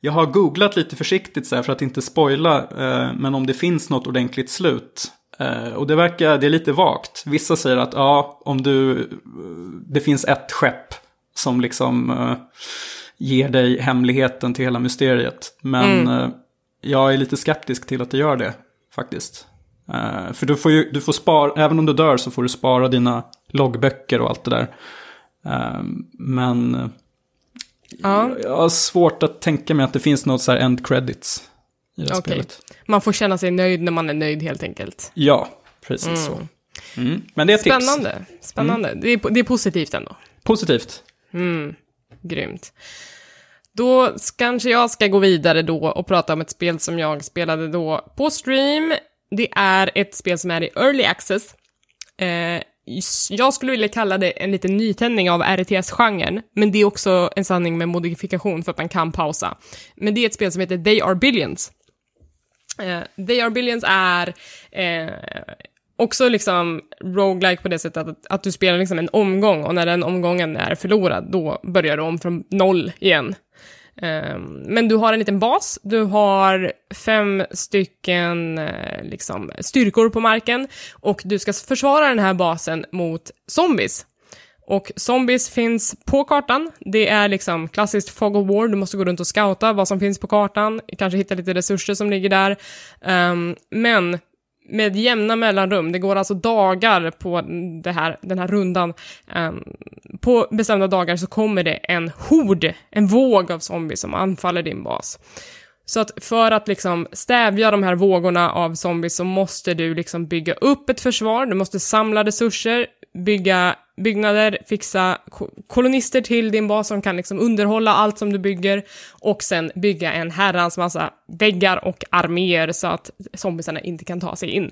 jag har googlat lite försiktigt så här, för att inte spoila, eh, men om det finns något ordentligt slut. Eh, och det verkar, det är lite vagt. Vissa säger att ja, om du, eh, det finns ett skepp som liksom eh, ger dig hemligheten till hela mysteriet. Men eh, jag är lite skeptisk till att det gör det, faktiskt. För du får ju, du får spara, även om du dör så får du spara dina loggböcker och allt det där. Eh, men Ja. jag har svårt att tänka mig att det finns något så här end credits i det här Okej. spelet. Man får känna sig nöjd när man är nöjd helt enkelt. Ja, Precis så. Mm. Men det är tips. Spännande. Spännande. Det, är, det är positivt ändå. Positivt. Grymt. Då kanske jag ska gå vidare då och prata om ett spel som jag spelade då på stream. Det är ett spel som är i early access. Eh, jag skulle vilja kalla det en liten nytändning av RTS-genren, men det är också en sanning med modifikation för att man kan pausa. Men det är ett spel som heter They Are Billions. Eh, They Are Billions är eh, också liksom roguelike på det sättet att, att du spelar liksom en omgång och när den omgången är förlorad, då börjar du om från noll igen. Ehm, men du har en liten bas, du har fem stycken eh, liksom, styrkor på marken och du ska försvara den här basen mot zombies. Och zombies finns på kartan. Det är liksom klassiskt fog of war. Du måste gå runt och scouta vad som finns på kartan. Kanske hitta lite resurser som ligger där. Ehm, men med jämna mellanrum, det går alltså dagar på det här, den här rundan. Um, på bestämda dagar så kommer det en hord, en våg av zombies som anfaller din bas. Så att för att liksom stävja de här vågorna av zombies så måste du liksom bygga upp ett försvar, du måste samla resurser, bygga byggnader, fixa kolonister till din bas som kan liksom underhålla allt som du bygger och sen bygga en herrans massa väggar och arméer så att zombiesarna inte kan ta sig in.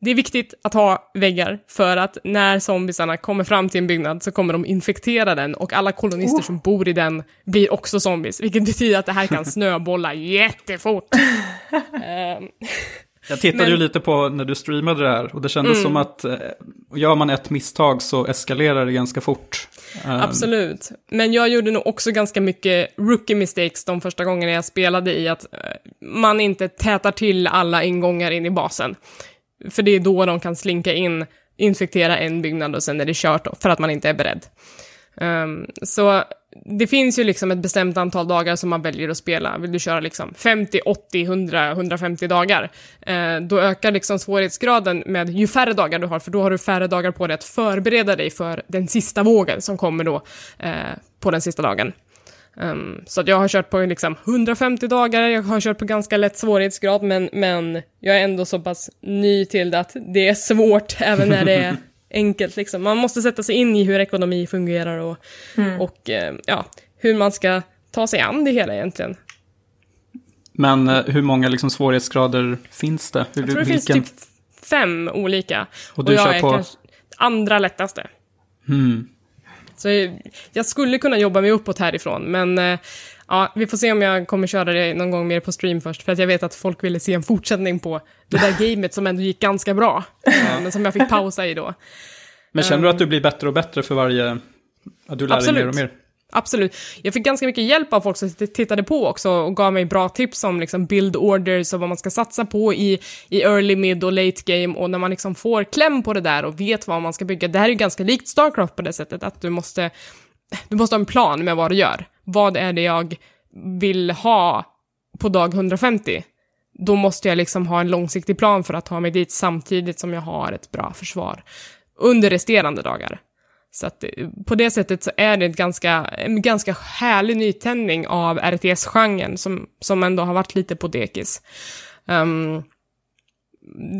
Det är viktigt att ha väggar för att när zombiesarna kommer fram till en byggnad så kommer de infektera den och alla kolonister oh. som bor i den blir också zombies, vilket betyder att det här kan snöbolla jättefort. um, jag tittade Men... ju lite på när du streamade det här och det kändes mm. som att eh, gör man ett misstag så eskalerar det ganska fort. Ehm. Absolut. Men jag gjorde nog också ganska mycket rookie mistakes de första gångerna jag spelade i att eh, man inte tätar till alla ingångar in i basen. För det är då de kan slinka in, infektera en byggnad och sen är det kört för att man inte är beredd. Um, så det finns ju liksom ett bestämt antal dagar som man väljer att spela. Vill du köra liksom 50, 80, 100, 150 dagar, eh, då ökar liksom svårighetsgraden med ju färre dagar du har, för då har du färre dagar på dig att förbereda dig för den sista vågen som kommer då eh, på den sista dagen. Um, så att jag har kört på liksom 150 dagar, jag har kört på ganska lätt svårighetsgrad, men, men jag är ändå så pass ny till det att det är svårt även när det är enkelt liksom. Man måste sätta sig in i hur ekonomi fungerar och, mm. och eh, ja, hur man ska ta sig an det hela egentligen. Men eh, hur många liksom, svårighetsgrader finns det? Hur, jag tror det vilken... finns typ fem olika. Och, du och jag kör är på... kanske andra lättaste. Mm. Så jag skulle kunna jobba mig uppåt härifrån, men eh, ja, vi får se om jag kommer köra det någon gång mer på stream först, för att jag vet att folk ville se en fortsättning på det där gamet som ändå gick ganska bra, eh, men som jag fick pausa i då. Men känner du att du blir bättre och bättre för varje, att du lär Absolut. dig mer och mer? Absolut. Jag fick ganska mycket hjälp av folk som tittade på också och gav mig bra tips om liksom build orders och vad man ska satsa på i, i early, mid och late game och när man liksom får kläm på det där och vet vad man ska bygga. Det här är ju ganska likt Starcraft på det sättet att du måste, du måste ha en plan med vad du gör. Vad är det jag vill ha på dag 150? Då måste jag liksom ha en långsiktig plan för att ta mig dit samtidigt som jag har ett bra försvar under resterande dagar. Så att eh, på det sättet så är det ett ganska, en ganska härlig nytändning av RTS-genren som, som ändå har varit lite på dekis. Um,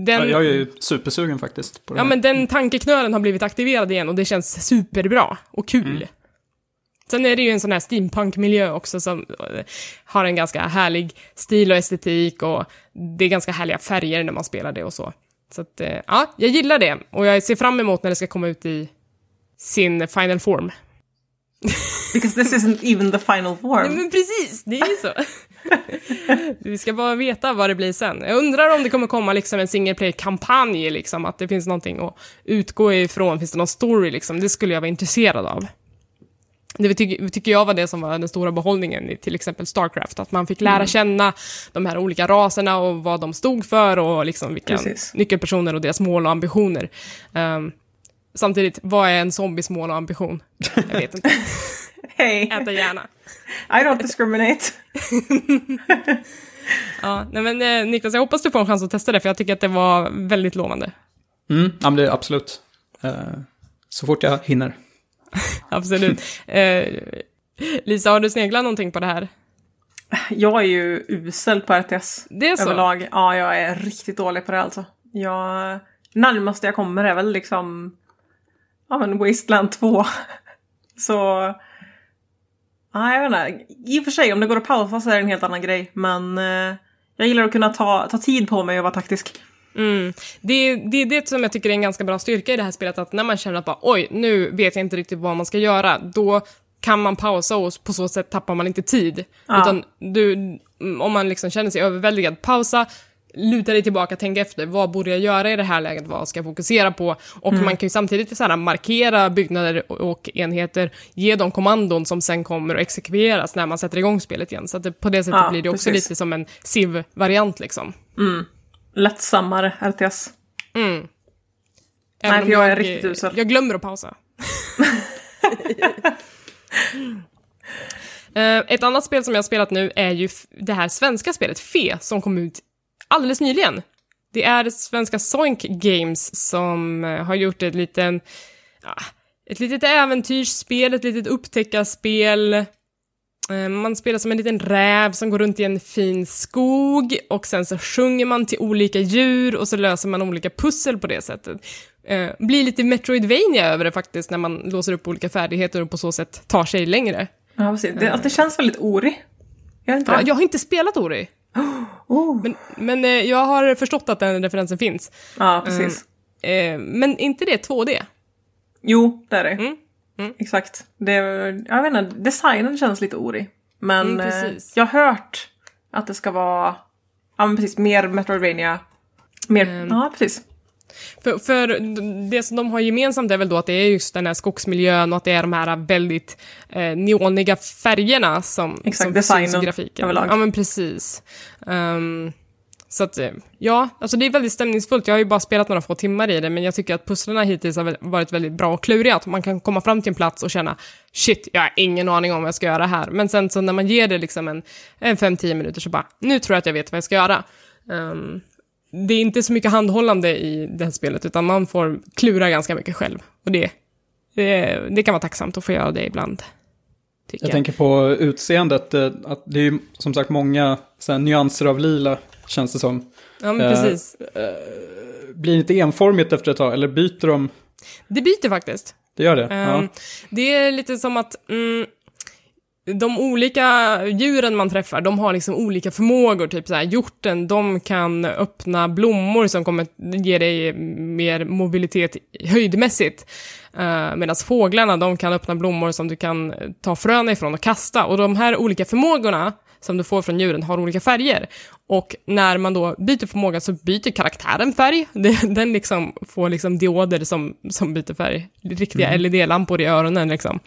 den, ja, jag är ju supersugen faktiskt. ja, men den tankeknölen har blivit aktiverad igen och det känns superbra och kul. Mm. Sen är det ju en sån här steampunk-miljö också som eh, har en ganska härlig stil och estetik och det är ganska härliga färger när man spelar det och så. Så att, eh, ja, jag gillar det och jag ser fram emot när det ska komma ut i sin final form. Because this isn't even the final form. Nej, men precis, det är ju så. Vi ska bara veta vad det blir sen. Jag undrar om det kommer komma liksom en single player-kampanj, liksom, att det finns någonting att utgå ifrån. Finns det någon story, liksom? Det skulle jag vara intresserad av. Det tycker, tycker jag var det som var den stora behållningen i till exempel Starcraft, att man fick lära mm. känna de här olika raserna och vad de stod för och liksom vilka Precis. nyckelpersoner och deras mål och ambitioner. Um, Samtidigt, vad är en zombies mål och ambition? Jag vet inte. Hej! Äta gärna. I don't discriminate. ja, nej men eh, Niklas, jag hoppas du får en chans att testa det, för jag tycker att det var väldigt lovande. Mm, ja, men det är absolut. Uh, så fort jag hinner. absolut. Uh, Lisa, har du sneglat någonting på det här? Jag är ju usel på RTS. Det är så? Överlag. Ja, jag är riktigt dålig på det alltså. jag, närmaste jag kommer är väl liksom ja men Wasteland 2. Så ja, jag vet inte. I och för sig om det går att pausa så är det en helt annan grej. Men eh, jag gillar att kunna ta, ta tid på mig och vara taktisk. Mm. Det, det är det som jag tycker är en ganska bra styrka i det här spelet, att när man känner att bara, oj, nu vet jag inte riktigt vad man ska göra, då kan man pausa och på så sätt tappar man inte tid. Ja. Utan du, om man liksom känner sig överväldigad, pausa, luta dig tillbaka, tänk efter, vad borde jag göra i det här läget, vad ska jag fokusera på? Och man kan ju samtidigt så här, markera byggnader och, enheter, ge dem kommandon som sen kommer att exekveras när man sätter igång spelet igen. Så att det, på det sättet Ja, blir det också precis. lite som en civ-variant liksom. Lättsammare RTS. Mm. Nej, för om jag är riktigt usel. Jag glömmer att pausa. Eh, Ett annat spel som jag har spelat nu är ju det här svenska spelet Fe som kom ut alldeles nyligen. Det är svenska Soink Games som eh, har gjort ett liten, ett litet äventyrsspel, ett litet upptäckarspel. Eh, Man spelar som en liten räv som går runt i en fin skog och sen så sjunger man till olika djur och så löser man olika pussel på det sättet. Eh, blir lite Metroidvania över det faktiskt när man låser upp olika färdigheter och på så sätt tar sig längre. Ja, precis. Det, att det känns väldigt ori. Inte Ja, jag har inte spelat Ori, Oh. men, men eh, jag har förstått att den referensen finns. Ja, precis. Eh, men inte det 2D? Jo, det är det. Mm, mm. Exakt. Det, jag vet inte, designen känns lite ori. Men Mm, eh, jag har hört att det ska vara, ja men precis, mer Metroidvania. Mer, Ehm. ja precis. För, för det som de har gemensamt är väl då att det är just den här skogsmiljön och att det är de här väldigt eh, neoniga färgerna som, Exakt, som designen syns i grafiken. överlag. Ja, men precis. Ehm, så att, eh, ja, alltså det är väldigt stämningsfullt. Jag har ju bara spelat några få timmar i det, men jag tycker att pusslerna hittills har varit väldigt bra och kluriga. Att man kan komma fram till en plats och känna shit, jag har ingen aning om vad jag ska göra här. Men sen så när man ger det liksom en, en 5-10 minuter så bara, nu tror jag att jag vet vad jag ska göra. Um, det är inte så mycket handhållande i det här spelet, utan man får klura ganska mycket själv. Och det, det, det kan vara tacksamt att få göra det ibland. Tycker Jag jag. tänker på utseendet, eh, att det är ju som sagt många så här, nyanser av lila, känns det som. Ja, men Eh, precis. Blir det inte enformigt efter ett tag, eller byter de? Det byter faktiskt. Det gör det? Ehm, ja. Det är lite som att mm, de olika djuren man träffar, de har liksom olika förmågor. Typ så här, hjorten, de kan öppna blommor som kommer ge dig mer mobilitet höjdmässigt. Uh, Medan fåglarna, de kan öppna blommor som du kan ta fröna ifrån och kasta. Och de här olika förmågorna som du får från djuren har olika färger. Och när man då byter förmåga så byter karaktären färg. Den liksom får liksom dioder som, som byter färg. Riktiga LED-lampor i öronen liksom.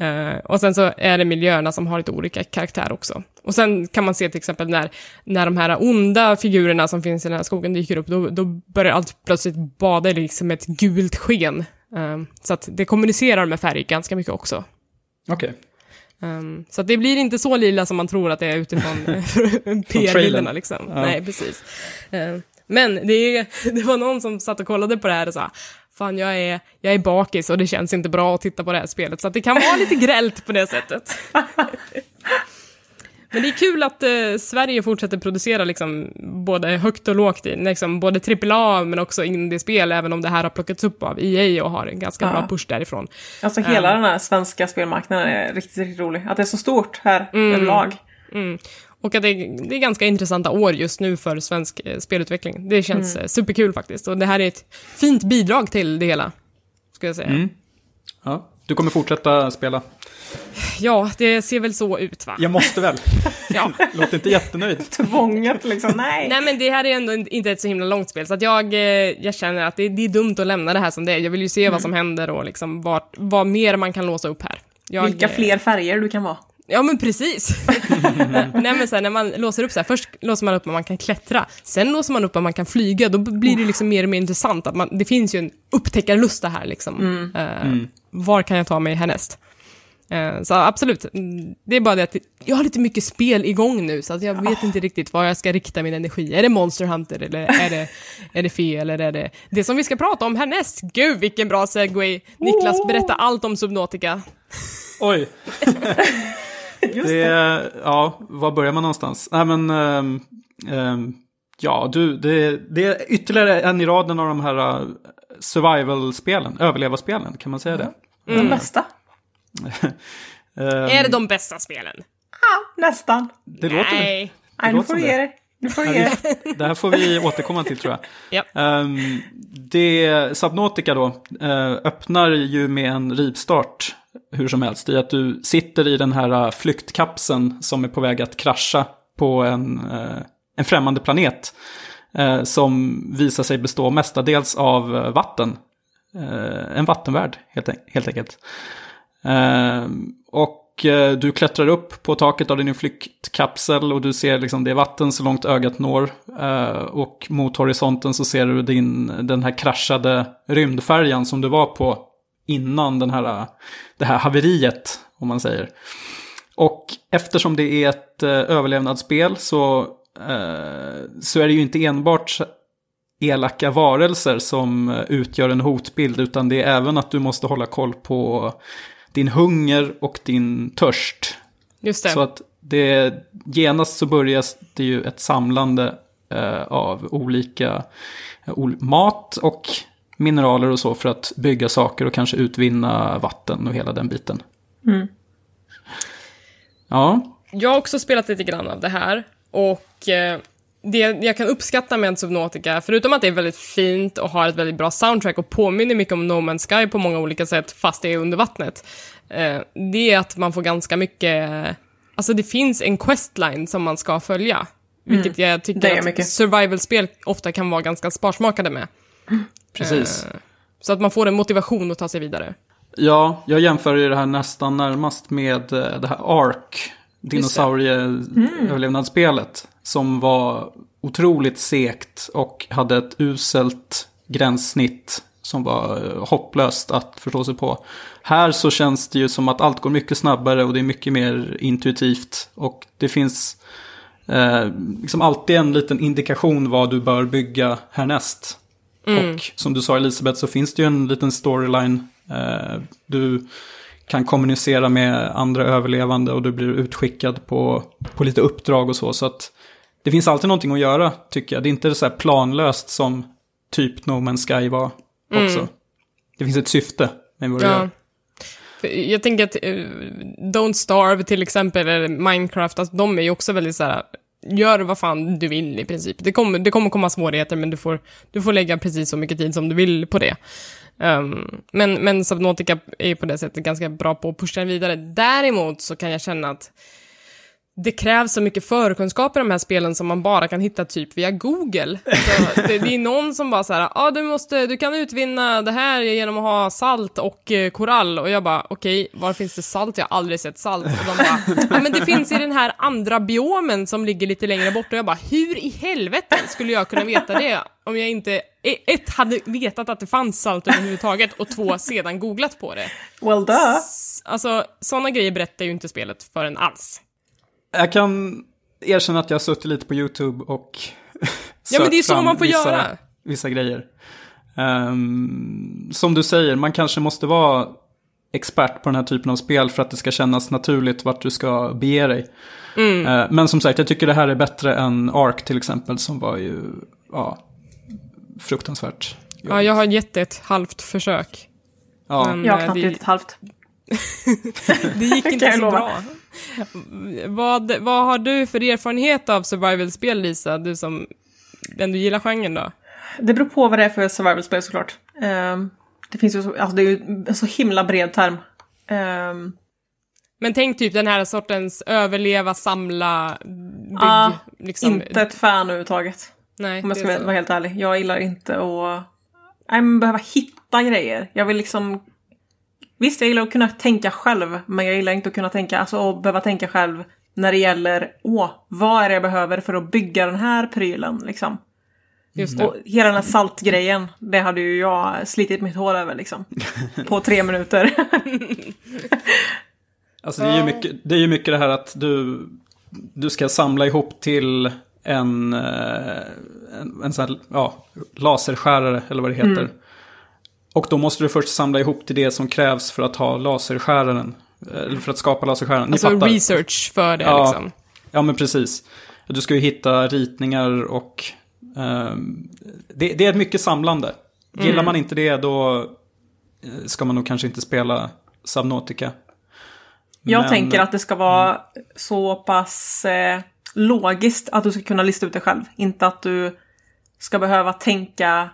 Eh, och sen så är det miljöerna som har lite olika karaktär också. Och sen kan man se till exempel när, när de här onda figurerna som finns i den här skogen dyker upp, då, då börjar allt plötsligt bada i liksom ett gult sken. Eh, så att det kommunicerar med färg ganska mycket också. Okej. Um, så att det blir inte så lila som man tror att det är utifrån PR-bilderna trailern. liksom. Ja. Nej, precis. Uh, men det, är, det var någon som satt och kollade på det här och sa Fan, jag är, jag är bakis och det känns inte bra att titta på det här spelet. Så att det kan vara lite grällt på det sättet. Men det är kul att eh, Sverige fortsätter producera liksom, både högt och lågt, i, liksom, både AAA men också indiespel, även om det här har plockats upp av EA och har en ganska Ja. bra push därifrån. Alltså hela Ehm. den här svenska spelmarknaden är riktigt, riktigt rolig. Att det är så stort här Mm. överlag. Mm. Och att det, det är ganska intressanta år just nu för svensk eh, spelutveckling. Det känns Mm. eh, superkul faktiskt. Och det här är ett fint bidrag till det hela. Ska jag säga. Mm. Ja, du kommer fortsätta spela. Ja, det ser väl så ut va? Jag måste väl. Ja. Låter inte jättenöjd. Tvånget liksom, nej. Nej men det här är ändå inte ett så himla långt spel, så att jag, eh, jag känner att det, det är dumt att lämna det här som det är. Jag vill ju se vad som händer och liksom vart, vad mer man kan låsa upp här. Jag, Vilka fler färger du kan vara. Ja men precis. Nej men så här, när man låser upp så här, först låser man upp att man kan klättra, sen låser man upp att man kan flyga, då blir det liksom mer och mer intressant. Att man, det finns ju en upptäckarlusta här liksom. Eh, Var kan jag ta mig härnäst? Eh, så absolut, Mm, det är bara det att jag har lite mycket spel igång nu, så att jag vet inte riktigt var jag ska rikta min energi. Är det Monster Hunter, eller är det, är det Fe, eller är det det som vi ska prata om härnäst? Gud, vilken bra segway! Niklas, berätta allt om Subnautica. Oj. Just Det är, ja, var börjar man någonstans? Nej men, ehm, ehm, Ja, du, det, det är ytterligare en i raden av de här uh, survival-spelen, överleva-spelen, kan man säga det? De bästa. Ehm, Är det de bästa spelen? Ja, nästan. det låter Nej. Nej, nu får du ge det. Nu får vi- Det här får vi återkomma till tror jag. Ja. Ehm, det, Subnautica då eh, öppnar ju med en rivstart hur som helst. I att du sitter i den här eh, flyktkapseln som är på väg att krascha på en, eh, en främmande planet. eh, som visar sig bestå mestadels av vatten. En vattenvärld helt, helt enkelt. Ehm, och eh, du klättrar upp på taket av din flyktkapsel och du ser liksom det är vatten så långt ögat når. Eh, och mot horisonten så ser du din, den här kraschade rymdfärjan som du var på innan den här, det här haveriet, om man säger. Och eftersom det är ett eh, överlevnadsspel så, eh, så är det ju inte enbart elaka varelser som eh, utgör en hotbild, utan det är även att du måste hålla koll på din hunger och din törst. Just det. Så att det, genast så börjar det ju ett samlande eh, av olika eh, ol- mat och mineraler och så för att bygga saker och kanske utvinna vatten och hela den biten. Mm. Ja, Jag har också spelat lite grann av det här. Och eh, det jag kan uppskatta med Subnautica, förutom att det är väldigt fint och har ett väldigt bra soundtrack och påminner mycket om No Man's Sky på många olika sätt, fast det är under vattnet, eh, det är att man får ganska mycket... Alltså det finns en questline som man ska följa. Vilket jag det tycker att mycket. survival-spel ofta kan vara ganska sparsmakade med. precis. Eh, Så att man får en motivation att ta sig vidare. Ja, jag jämför ju det här nästan närmast med eh, det här Ark, dinosaurieöverlevnadsspelet, som var otroligt segt och hade ett uselt gränssnitt som var eh, hopplöst att förstå sig på. Här så känns det ju som att allt går mycket snabbare och det är mycket mer intuitivt. Och det finns eh, liksom alltid en liten indikation vad du bör bygga härnäst. Och som du sa Elisabeth så finns det ju en liten storyline. Eh, du kan kommunicera med andra överlevande och du blir utskickad på, på lite uppdrag och så. Så att det finns alltid någonting att göra tycker jag. Det är inte så här planlöst som typ No Man's Sky var också. Det finns ett syfte med vad du Ja. gör. Jag tänker att eh, Don't Starve till exempel, eller Minecraft, alltså, de är ju också väldigt så här. Gör vad fan du vill i princip. Det kommer, det kommer komma svårigheter, men du får, du får lägga precis så mycket tid som du vill på det. Um, men, men Subnautica är ju på det sättet ganska bra på att pusha den vidare. Däremot så kan jag känna att det krävs så mycket förkunskaper i de här spelen som man bara kan hitta typ via Google. Så det, det är någon som bara så här, ah, du måste, du kan utvinna det här genom att ha salt och eh, korall. Och jag bara, okej, var finns det salt? Jag har aldrig sett salt. Och de bara, ja men det finns i den här andra biomen som ligger lite längre bort. Och jag bara, hur i helvete skulle jag kunna veta det? Om jag inte, eh, ett, hade vetat att det fanns salt överhuvudtaget och två, sedan googlat på det. Well duh. Alltså, sådana grejer berättar ju inte spelet för en alls. Jag kan erkänna att jag har suttit lite på YouTube och Ja, men det är så fram man får vissa, göra. Vissa grejer. Ehm, som du säger, man kanske måste vara expert på den här typen av spel för att det ska kännas naturligt vart du ska bege dig. Mm. Eh, men som sagt, jag tycker det här är bättre än Ark till exempel, som var ju ja, fruktansvärt. Ja, jag har gett det ett halvt försök. Ja. Men Jag har eh, knappt det, ett halvt. det gick inte så bra. Vad, vad har du för erfarenhet av survival-spel, Lisa? Du som ändå gillar genren då? Det beror på vad det är för survival-spel såklart. Ehm, det finns ju så, alltså det är ju en så himla bred term. Ehm, Men tänk typ den här sortens överleva, samla, bygg, Ja, liksom. Inte ett fan överhuvudtaget. Nej, Om jag ska vara helt ärlig. Jag gillar inte att nej, men behöva hitta grejer. Jag vill liksom... Visst, jag gillar att kunna tänka själv. Men jag gillar inte att kunna tänka, alltså att behöva tänka själv när det gäller, åh, vad är det jag behöver för att bygga den här prylen liksom. Just det. Och hela den här saltgrejen, det hade ju jag slitit mitt hår över liksom. På tre minuter. Alltså det är, ju mycket, det är ju mycket det här att du, du ska samla ihop till en, eh, en, en sån här, ja, laserskärare eller vad det heter. Och då måste du först samla ihop till det som krävs för att ha laserskäraren. Eller för att skapa laserskäraren. Ni Alltså fattar. research för det Ja. liksom. Ja men precis. Du ska ju hitta ritningar och eh, det, det, är mycket samlande. Gillar mm. man inte det då eh, ska man nog kanske inte spela Subnautica. Jag Men, tänker att det ska vara mm. så pass eh, logiskt att du ska kunna lista ut det själv. Inte att du ska behöva tänka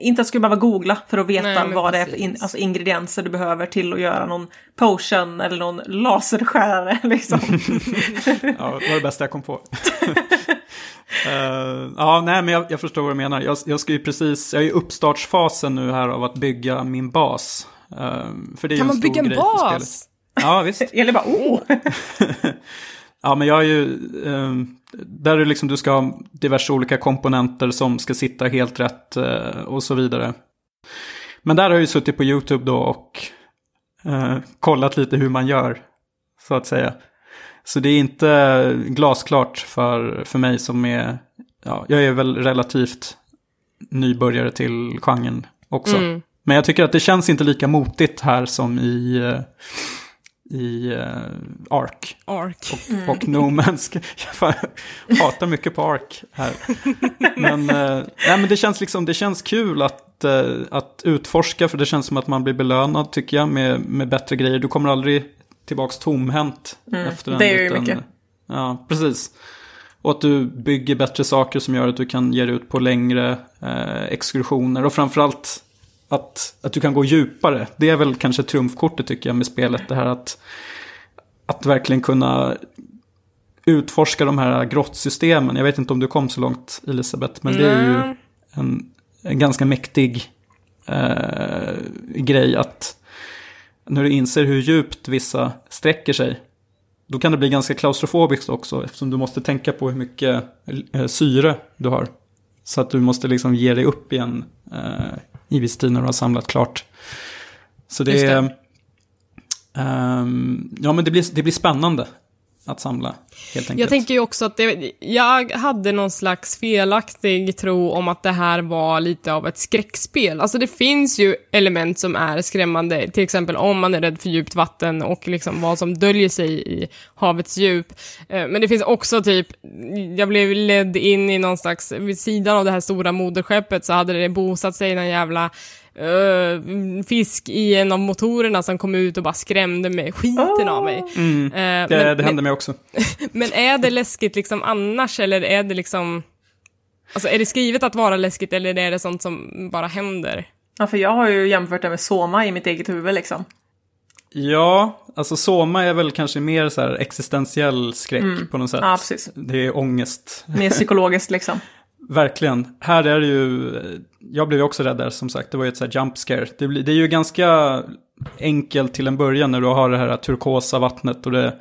inte att du ska behöva googla för att veta Nej, vad precis. det är för in, alltså ingredienser du behöver till att göra någon potion eller någon laserskärare. Liksom. ja, det var det bästa jag kom på. uh, ja, nej, men jag, jag, förstår vad du menar. Jag, jag ska ju precis, jag är i uppstartsfasen nu här av att bygga min bas. Uh, för det är kan man bygga en bas? Ja, visst. Eller bara, oh! Ja, men jag är ju... Eh, där är liksom du ska ha diverse olika komponenter som ska sitta helt rätt eh, och så vidare. Men där har jag ju suttit på YouTube då och eh, kollat lite hur man gör, så att säga. Så det är inte glasklart för, för mig som är... Ja, jag är väl relativt nybörjare till genren också. Mm. Men jag tycker att det känns inte lika motigt här som i... I uh, Ark. Ark. Och, mm. och No Man's Jag hatar mycket på Ark här. men, uh, nej, men det känns liksom, det känns kul att, uh, att utforska för det känns som att man blir belönad tycker jag med, med bättre grejer. Du kommer aldrig tillbaka tomhänt mm. efter en Det är ju mycket. Ja, precis. Och att du bygger bättre saker som gör att du kan ge dig ut på längre eh, exkursioner. Och framförallt att, att du kan gå djupare. Det är väl kanske trumfkortet tycker jag med spelet. Det här att, att verkligen kunna utforska de här grottsystemen. Jag vet inte om du kom så långt Elisabeth, men det är ju en, en ganska mäktig eh, grej att när du inser hur djupt vissa sträcker sig, då kan det bli ganska klaustrofobiskt också eftersom du måste tänka på hur mycket eh, syre du har. Så att du måste liksom ge dig upp igen eh, i viss tid när du har samlat klart. Så det, är... Um, ja, men det blir, det blir spännande att samla, helt enkelt. Jag tänker ju också att det, jag hade någon slags felaktig tro om att det här var lite av ett skräckspel. Alltså det finns ju element som är skrämmande, till exempel om man är rädd för djupt vatten och liksom vad som döljer sig i havets djup. Eh, men det finns också typ, jag blev ledd in i någon slags, vid sidan av det här stora moderskeppet så hade det bosatt sig någon jävla uh, fisk i en av motorerna som kom ut och bara skrämde mig skiten oh. av mig. Mm. Uh, det, men, det hände mig också. men är det läskigt liksom annars eller är det liksom... Alltså är det skrivet att vara läskigt eller är det sånt som bara händer? Ja, för jag har ju jämfört det med Soma i mitt eget huvud liksom. Ja, alltså Soma är väl kanske mer så här existentiell skräck mm. på något sätt. Ja, precis. Det är ångest. Mer psykologiskt liksom. Verkligen. Här är det ju, jag blev också rädd där som sagt, det var ju ett så här jump scare. Det, blir, det är ju ganska enkelt till en början när du har det här turkosa vattnet och det,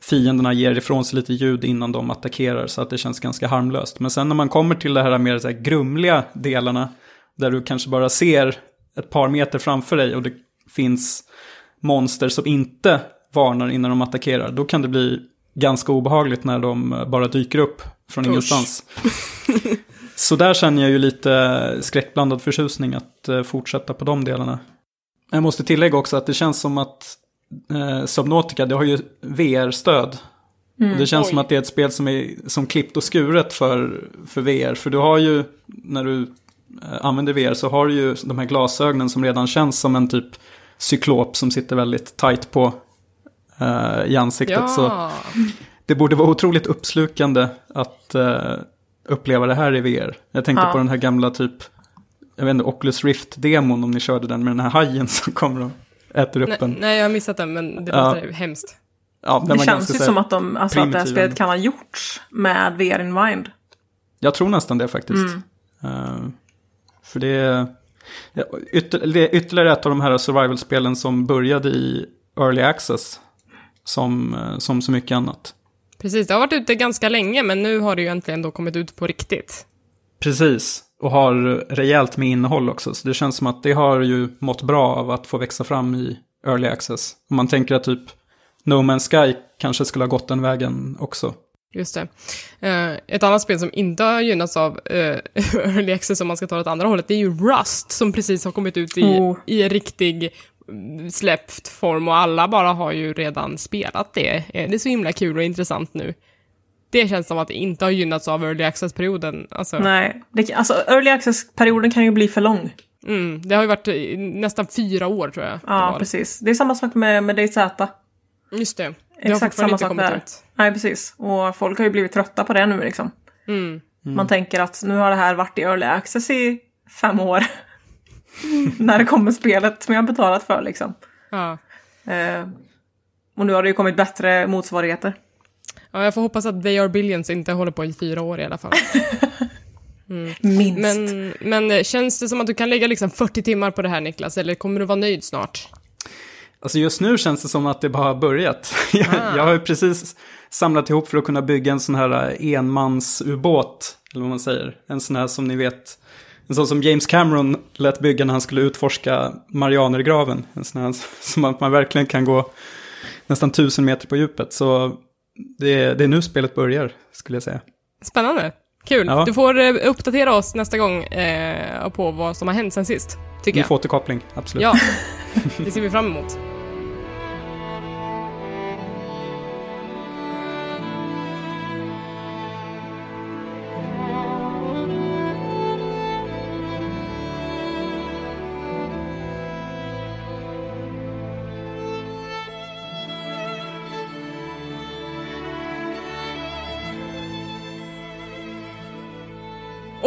fienderna ger ifrån sig lite ljud innan de attackerar så att det känns ganska harmlöst. Men sen när man kommer till det här mer så här grumliga delarna där du kanske bara ser ett par meter framför dig och det finns monster som inte varnar innan de attackerar, då kan det bli ganska obehagligt när de bara dyker upp från Usch. ingenstans. Så där känner jag ju lite skräckblandad förtjusning att uh, fortsätta på de delarna. Jag måste tillägga också att det känns som att uh, Subnautica, det har ju VR-stöd. Mm, och det känns oj. som att det är ett spel som är som klippt och skuret för, för VR. För du har ju, när du uh, använder VR så har du ju de här glasögonen som redan känns som en typ cyklop som sitter väldigt tight på uh, i ansiktet. Ja. Så det borde vara otroligt uppslukande att uh, uppleva det här i VR. Jag tänkte ja. på den här gamla typ, jag vet inte, Oculus Rift-demon om ni körde den med den här hajen som kommer och äter upp nej, en. Nej, jag har missat den, men det låter ja. hemskt. Ja, det känns ju som att, de, alltså, att det här spelet kan ha gjorts med VR in mind. Jag tror nästan det faktiskt. Mm. Uh, för det är, ytter, det är ytterligare ett av de här survival-spelen som började i early access. Som, eh, som så mycket annat. Precis, det har varit ute ganska länge, men nu har det ju äntligen då kommit ut på riktigt. Precis, och har rejält med innehåll också. Så det känns som att det har ju mått bra av att få växa fram i early access. Om man tänker att typ No Man's Sky kanske skulle ha gått den vägen också. Just det. Uh, ett annat spel som inte har gynnats av uh, early access, om man ska ta det åt andra hållet, det är ju Rust, som precis har kommit ut i, oh. i riktig släppt form och alla bara har ju redan spelat det. Är det så himla kul och intressant nu? det känns som att det inte har gynnats av early access-perioden. Alltså, Nej, det, alltså early access-perioden kan ju bli för lång. mm, det har ju varit i nästan fyra år tror jag. det Ja, var. precis. Det är samma sak med, med DayZ. Just det. Det Exakt samma sak där. ut. Nej, precis. Och folk har ju blivit trötta på det nu liksom. Mm. Man tänker att nu har det här varit i early access i fem år. När det kommer spelet som jag har betalat för liksom. Ja. Eh, och nu har det ju kommit bättre motsvarigheter. ja, jag får hoppas att They Are Billions inte håller på i fyra år i alla fall. Minst. Men, men eh, känns det som att du kan lägga liksom 40 timmar på det här Niklas, eller kommer du vara nöjd snart? Alltså just nu känns det som att det bara har börjat. Jag, Ah. jag har ju precis samlat ihop för att kunna bygga en sån här eh, enmansubåt, eller vad man säger. En sån här som ni vet, en sån som James Cameron lät bygga när han skulle utforska Marianergraven. En sån här som att man verkligen kan gå nästan tusen meter på djupet. Så det är, det är nu spelet börjar, skulle jag säga. Spännande. Kul. Ja. Du får eh, uppdatera oss nästa gång eh, på vad som har hänt sen sist, tycker Ni jag. får återkoppling, absolut. Ja, det ser vi fram emot.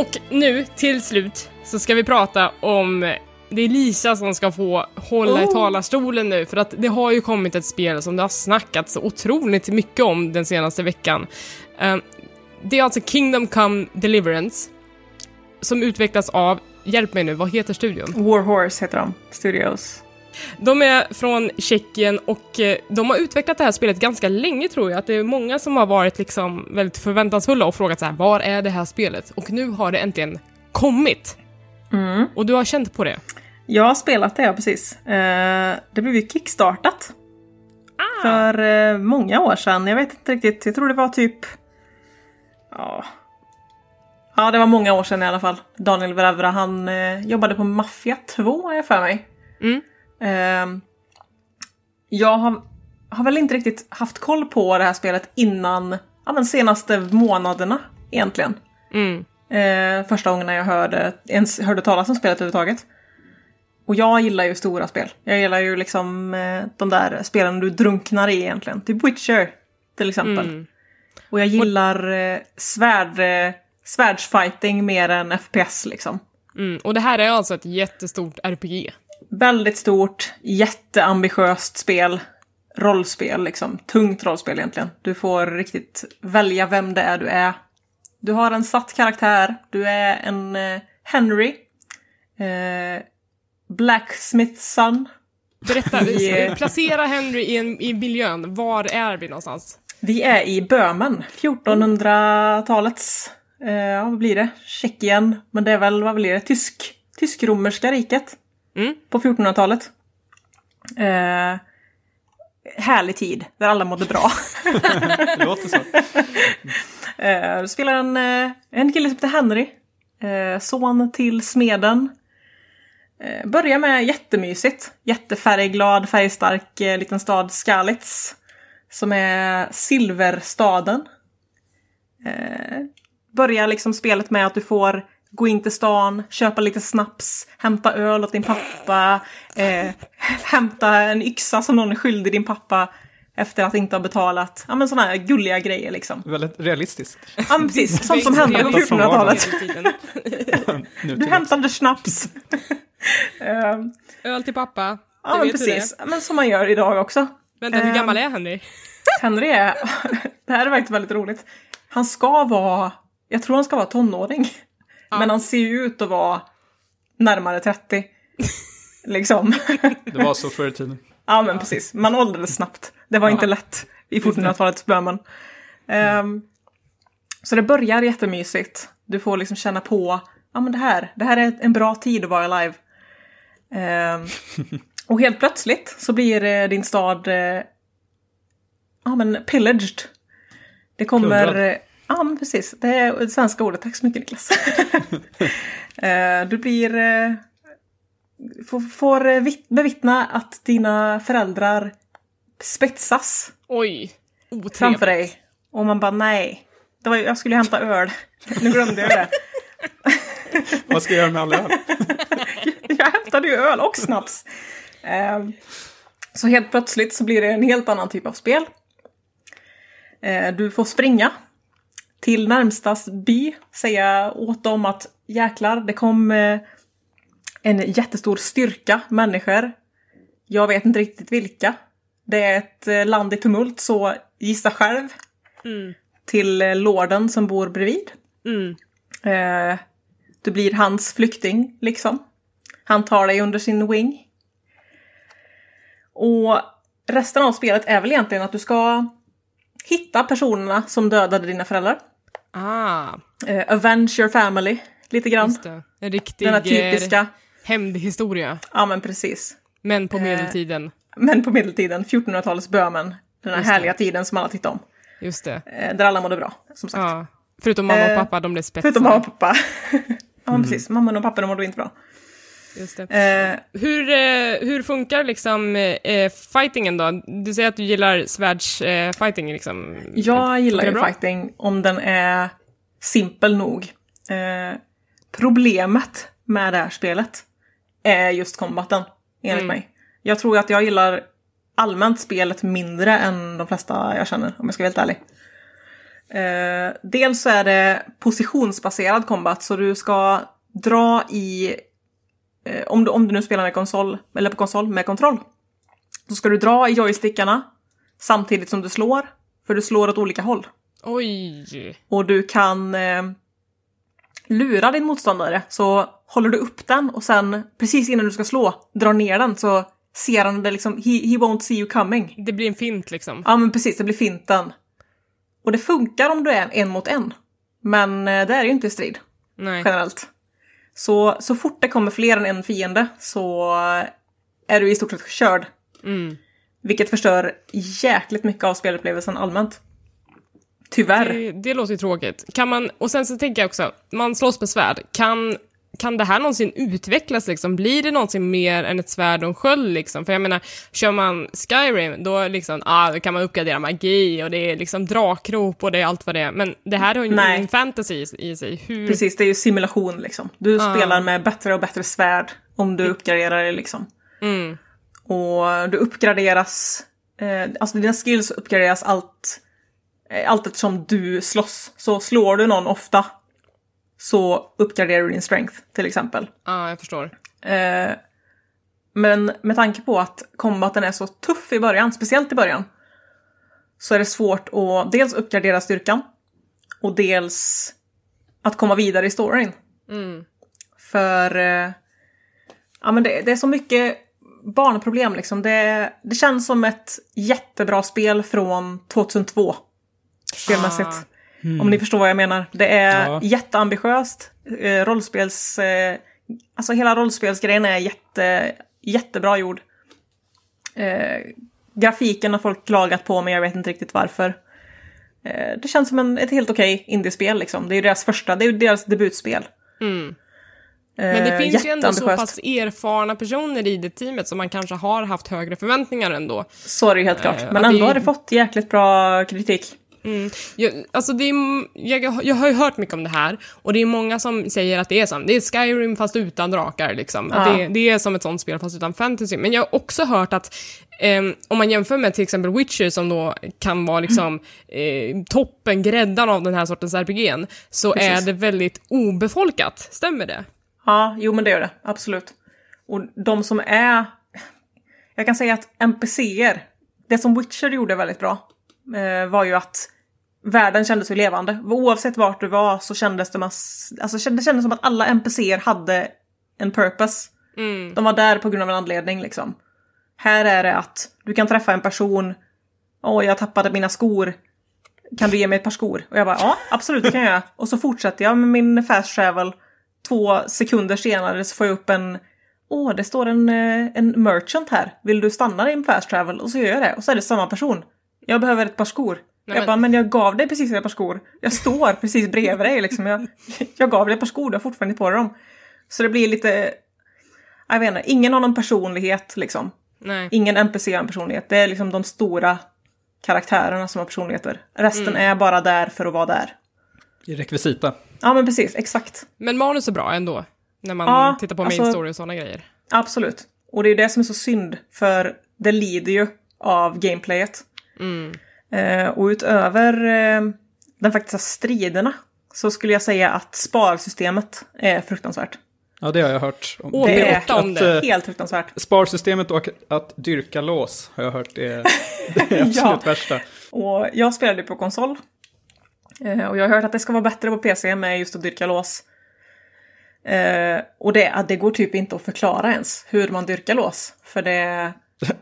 Och nu, till slut, så ska vi prata om... Det är Lisa som ska få hålla i Oh. talarstolen nu, för att det har ju kommit ett spel som det har snackats otroligt mycket om den senaste veckan. Ehm, det är alltså Kingdom Come Deliverance, som utvecklas av, hjälp mig nu, vad heter studion? Warhorse heter de, Studios. De är från Tjeckien och eh, de har utvecklat det här spelet ganska länge tror jag. Att det är många som har varit liksom väldigt förväntansfulla och frågat så här, var är det här spelet? Och nu har det äntligen kommit. Mm. Och du har känt på det. Jag har spelat det, ja precis. Eh, det blev ju kickstartat. Ah. För eh, många år sedan. Jag vet inte riktigt. Jag tror det var typ... Ja. Ja, det var många år sedan i alla fall. Daniel Verevra, han jobbade på Mafia 2 har jag för mig. Mm. Eh, jag har, har väl inte riktigt haft koll på det här spelet innan ja, men senaste månaderna egentligen. Mm. Eh, första gången jag hörde, ens hörde talas om spelet överhuvudtaget. Och jag gillar ju stora spel. Jag gillar ju liksom eh, de där spelen du drunknar i egentligen. Typ Witcher till exempel. Mm. Och jag gillar eh, svärd, eh, svärdsfighting mer än FPS liksom. Mm. Och det här är alltså ett jättestort RPG. Väldigt stort, jätteambitiöst spel. Rollspel liksom. Tungt rollspel egentligen. Du får riktigt välja vem det är du är. Du har en satt karaktär. Du är en eh, Henry. Eh, Blacksmith's son. Berätta, Yeah. placera Henry i, en, i miljön. Var är vi någonstans? Vi är i Böhmen. 1400-talets, eh, vad blir det? Tjeckien. Men det är väl, vad blir det? Tysk, Tysk-romerska riket. Mm. På 1400-talet. Eh, härlig tid, där alla mådde bra. Det låter så. Eh, spelar en, eh, en kille som heter Henry. Eh, son till smeden. Eh, börjar med jättemysigt. Jättefärgglad, färgstark eh, liten stad Skalitz. Som är silverstaden. Eh, börjar liksom spelet med att du får gå in till stan, köpa lite snaps, hämta öl åt din pappa, eh, hämta en yxa som någon är skyldig din pappa efter att inte ha betalat. Ja men sådana här gulliga grejer liksom. Väldigt realistiskt. Ja men precis, sånt som hände på Realistiskt som 1400-talet. Nu Du hämtade snaps. Ehm, Öl till pappa. ja men hur det precis, men som man gör idag också. Vänta, hur Ehm, gammal är Henry? Henry är, det här är faktiskt väldigt roligt. Han ska vara, jag tror han ska vara tonåring. Men han ser ju ut att vara närmare 30. liksom. Det var så förr i tiden. ja men precis, man åldrades snabbt. Det var inte lätt i 1400-talets Böhmen. Ehm, så det börjar jättemysigt. Du får liksom känna på, ja men det här, det här är en bra tid att vara alive. Ehm, och helt plötsligt så blir eh, din stad eh, ja men pillaged. Det kommer... Eh, Ja men precis, det är det svenska ordet. Tack så mycket Niklas. Eh, du blir... eh, Får, får eh, vitt- bevittna att dina föräldrar spetsas Oj, otrevligt. framför dig. Och man bara nej, Det var, jag skulle hämta öl. Nu glömde jag det. Vad ska jag göra med alla öl? jag hämtade ju öl och snaps. Ehm, så helt plötsligt så blir det en helt annan typ av spel. Eh, du får springa till närmsta by, säga åt dem att jäklar, det kom eh, en jättestor styrka människor. Jag vet inte riktigt vilka. Det är ett eh, land i tumult, så gissa själv. Mm. Till eh, lorden som bor bredvid. Mm. Eh, du blir hans flykting, liksom. Han tar dig under sin wing. Och resten av spelet är väl egentligen att du ska hitta personerna som dödade dina föräldrar. Ah, Eh, avenge your family, lite grann. En riktig Den här typiska. eh, hämndhistoria. Ja, men precis. Men på Eh, medeltiden. Men på medeltiden, 1400-talets Böhmen. Den här Just det. härliga tiden som alla tyckte om. Just det. Eh, där alla mådde bra, som sagt. Ja. Förutom mamma och Eh, pappa, de blev spetsade. Förutom mamma och pappa. ja, men precis. Mamma och pappa, de mådde inte bra. Just det. Eh, Hur, eh, hur funkar liksom eh, fightingen då? Du säger att du gillar svärdsfighting eh, liksom. Jag gillar ju fighting om den är simpel nog. Eh, problemet med det här spelet är just kombaten, enligt Mm. mig. Jag tror att jag gillar allmänt spelet mindre än de flesta jag känner, om jag ska vara helt ärlig. Eh, dels så är det positionsbaserad combat, så du ska dra i... Eh, om, du, om du nu spelar med konsol, eller på konsol med kontroll, så ska du dra i joystickarna samtidigt som du slår, för du slår åt olika håll. Oj! Och du kan eh, lura din motståndare, så håller du upp den och sen precis innan du ska slå, drar ner den så ser han det liksom, he, he won't see you coming. Det blir en fint liksom. Ja men precis, det blir finten. Och det funkar om du är en mot en. Men eh, det är ju inte i strid, Nej. generellt. Så, så fort det kommer fler än en fiende så är du i stort sett körd. Mm. Vilket förstör jäkligt mycket av spelupplevelsen allmänt. Tyvärr. Det, det låter ju tråkigt. Kan man, och sen så tänker jag också, man slåss med svärd. Kan, kan det här någonsin utvecklas liksom? Blir det någonsin mer än ett svärd och en sköld liksom? För jag menar, kör man Skyrim, då liksom, ah, då kan man uppgradera magi och det är liksom drakrop och det är allt vad det är. Men det här har ju Nej. ingen fantasy i, sig. Hur... Precis, det är ju simulation liksom. Du Ja. spelar med bättre och brättre svärd om du uppgraderar det liksom. Mm. Och du uppgraderas, eh, alltså dina skills uppgraderas allt, eh, allt eftersom du slåss. Så slår du någon ofta så uppgraderar du din strength till exempel. Ja, jag förstår. Eh, men med tanke på att kombaten är så tuff i början, speciellt i början, så är det svårt att dels uppgradera styrkan och dels att komma vidare i storyn. Mm. För eh, ja, men det, det är så mycket barnproblem liksom. Det, det känns som ett jättebra spel från 2002. Spelmässigt. Ah. Om ni förstår vad jag menar. Det är Ja. jätteambitiöst. Eh, rollspels... Eh, alltså hela rollspelsgrejen är jätte, jättebra gjord. Eh, grafiken har folk klagat på men jag vet inte riktigt varför. Eh, det känns som en, ett helt okej indiespel liksom. Det är ju deras första, det är ju deras debutspel. Mm. Men det Eh, finns ju ändå så pass erfarna personer i det teamet som man kanske har haft högre förväntningar ändå. Så är det ju helt klart. Eh, Men ändå har det fått jäkligt bra kritik. Mm. Jag, alltså det är, jag, jag har ju hört mycket om det här och det är många som säger att det är som, det är Skyrim fast utan drakar liksom. Ja. det, det är som ett sånt spel fast utan fantasy. Men jag har också hört att ehm, om man jämför med till exempel Witcher som då kan vara liksom eh, toppen, gräddan av den här sortens RPG'n, så Precis. är det väldigt obefolkat. Stämmer det? Ja, jo men det gör det. Absolut. Och de som är... Jag kan säga att NPCer, det som Witcher gjorde väldigt bra, eh, var ju att världen kändes ju levande. Oavsett vart du var så kändes det mass... Alltså det kändes som att alla NPCer hade en purpose. Mm. De var där på grund av en anledning liksom. Här är det att du kan träffa en person. Åh, jag tappade mina skor. Kan du ge mig ett par skor? Och jag bara, ja, absolut, det kan jag. Och så fortsätter jag med min fast travel. Två sekunder senare så får jag upp en... Åh, det står en, eh, en merchant här. Vill du stanna din fast travel? Och så gör jag det. Och så är det samma person. Jag behöver ett par skor. Nej, jag men- bara, men jag gav dig precis ett par skor. Jag står precis bredvid dig liksom. Jag, jag gav dig ett par skor, du har fortfarande på dig dem. Så det blir lite... Jag vet inte, ingen har någon personlighet liksom. Nej. Ingen NPC har en personlighet. Det är liksom de stora karaktärerna som har personligheter. Resten är bara där för att vara där. I rekvisita. Ja, men precis, exakt. Men manus är bra ändå, när man Ja, tittar på main alltså- story och sådana grejer. Absolut. Och det är det som är så synd, för det lider ju av gameplayet. Mm. Eh, och utöver eh, den faktiska striderna så skulle jag säga att sparsystemet är fruktansvärt. Ja, det har jag hört. Om. Åh, Det är om att, det. eh, Helt fruktansvärt. Sparsystemet och att dyrka lås har jag hört är det absolut Ja. värsta. Och jag spelade på konsol. Eh, och jag har hört att det ska vara bättre på PC med just att dyrka lås. Eh, och det, det går typ inte att förklara ens hur man dyrkar lås. För det...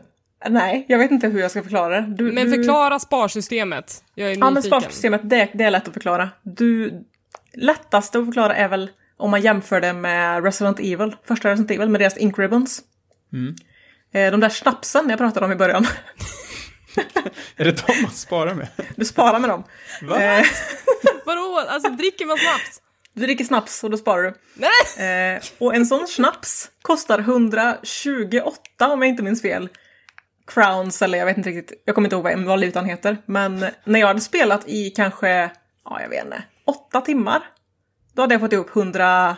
Nej, jag vet inte hur jag ska förklara det. Du, Men du... förklara sparsystemet. Jag är nyfiken. Ja, men sparsystemet, det, det är lätt att förklara. Du, lättaste att förklara är väl om man jämför det med Resident Evil, första Resident Evil med deras Ink Ribbons. Eh, De där snapsen jag pratade om i början, Är det de man sparar med? du sparar med dem. Va? Eh, Vadå? Alltså dricker man snaps? Du dricker snaps och då sparar du. Nej! Eh, och en sån snaps kostar 128 om jag inte minns fel. Crowns eller jag vet inte riktigt, jag kommer inte ihåg vad valutan heter. Men när jag hade spelat i kanske, ja jag vet inte, åtta timmar. Då hade jag fått ihop 190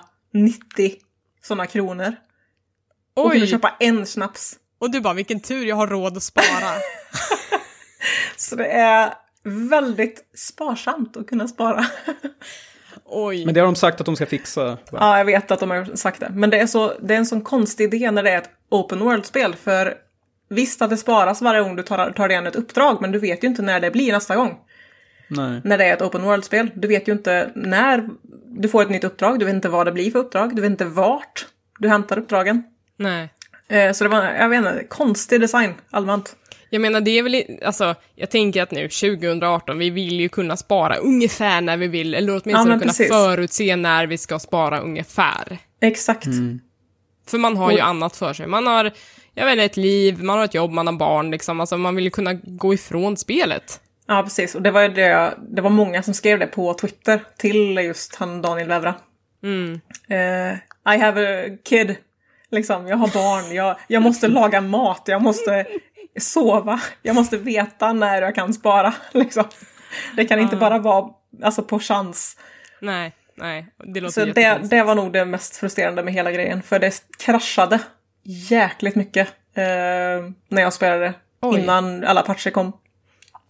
sådana kronor. Och kunde Oj! köpa en snaps. Och du bara, vilken tur jag har råd att spara. Så det är väldigt sparsamt att kunna spara. Oj. Men det har de sagt att de ska fixa. va? Ja, jag vet att de har sagt det. Men det är, så, det är en sån konstig idé när det är ett open world-spel. För visst att det sparas varje gång du tar, tar dig an ett uppdrag, men du vet ju inte när det blir nästa gång. Nej. När det är ett open world-spel. Du vet ju inte när du får ett nytt uppdrag, du vet inte vad det blir för uppdrag, du vet inte vart du hämtar uppdragen. Nej. Eh, så det var, jag vet inte, konstig design allmänt. Jag menar, det är väl, alltså, jag tänker att nu 2018, vi vill ju kunna spara ungefär när vi vill, eller åtminstone men kunna precis. förutse när vi ska spara ungefär. Exakt. För man har ju Och- annat för sig. Man har, jag vet inte, ett liv, man har ett jobb, man har barn liksom. Alltså man vill ju kunna gå ifrån spelet. Ja, precis. Och det var, ju det, det var många som skrev det på Twitter till just han Daniel Vävra. Mm. Eh, I have a kid. Liksom, jag har barn, jag, jag måste laga mat, jag måste sova, jag måste veta när jag kan spara. Liksom. Det kan inte bara vara alltså, på chans. Nej, nej, det låter Så det, det var nog det mest frustrerande med hela grejen, för det kraschade jäkligt mycket eh, när jag spelade Oj. innan alla patcher kom.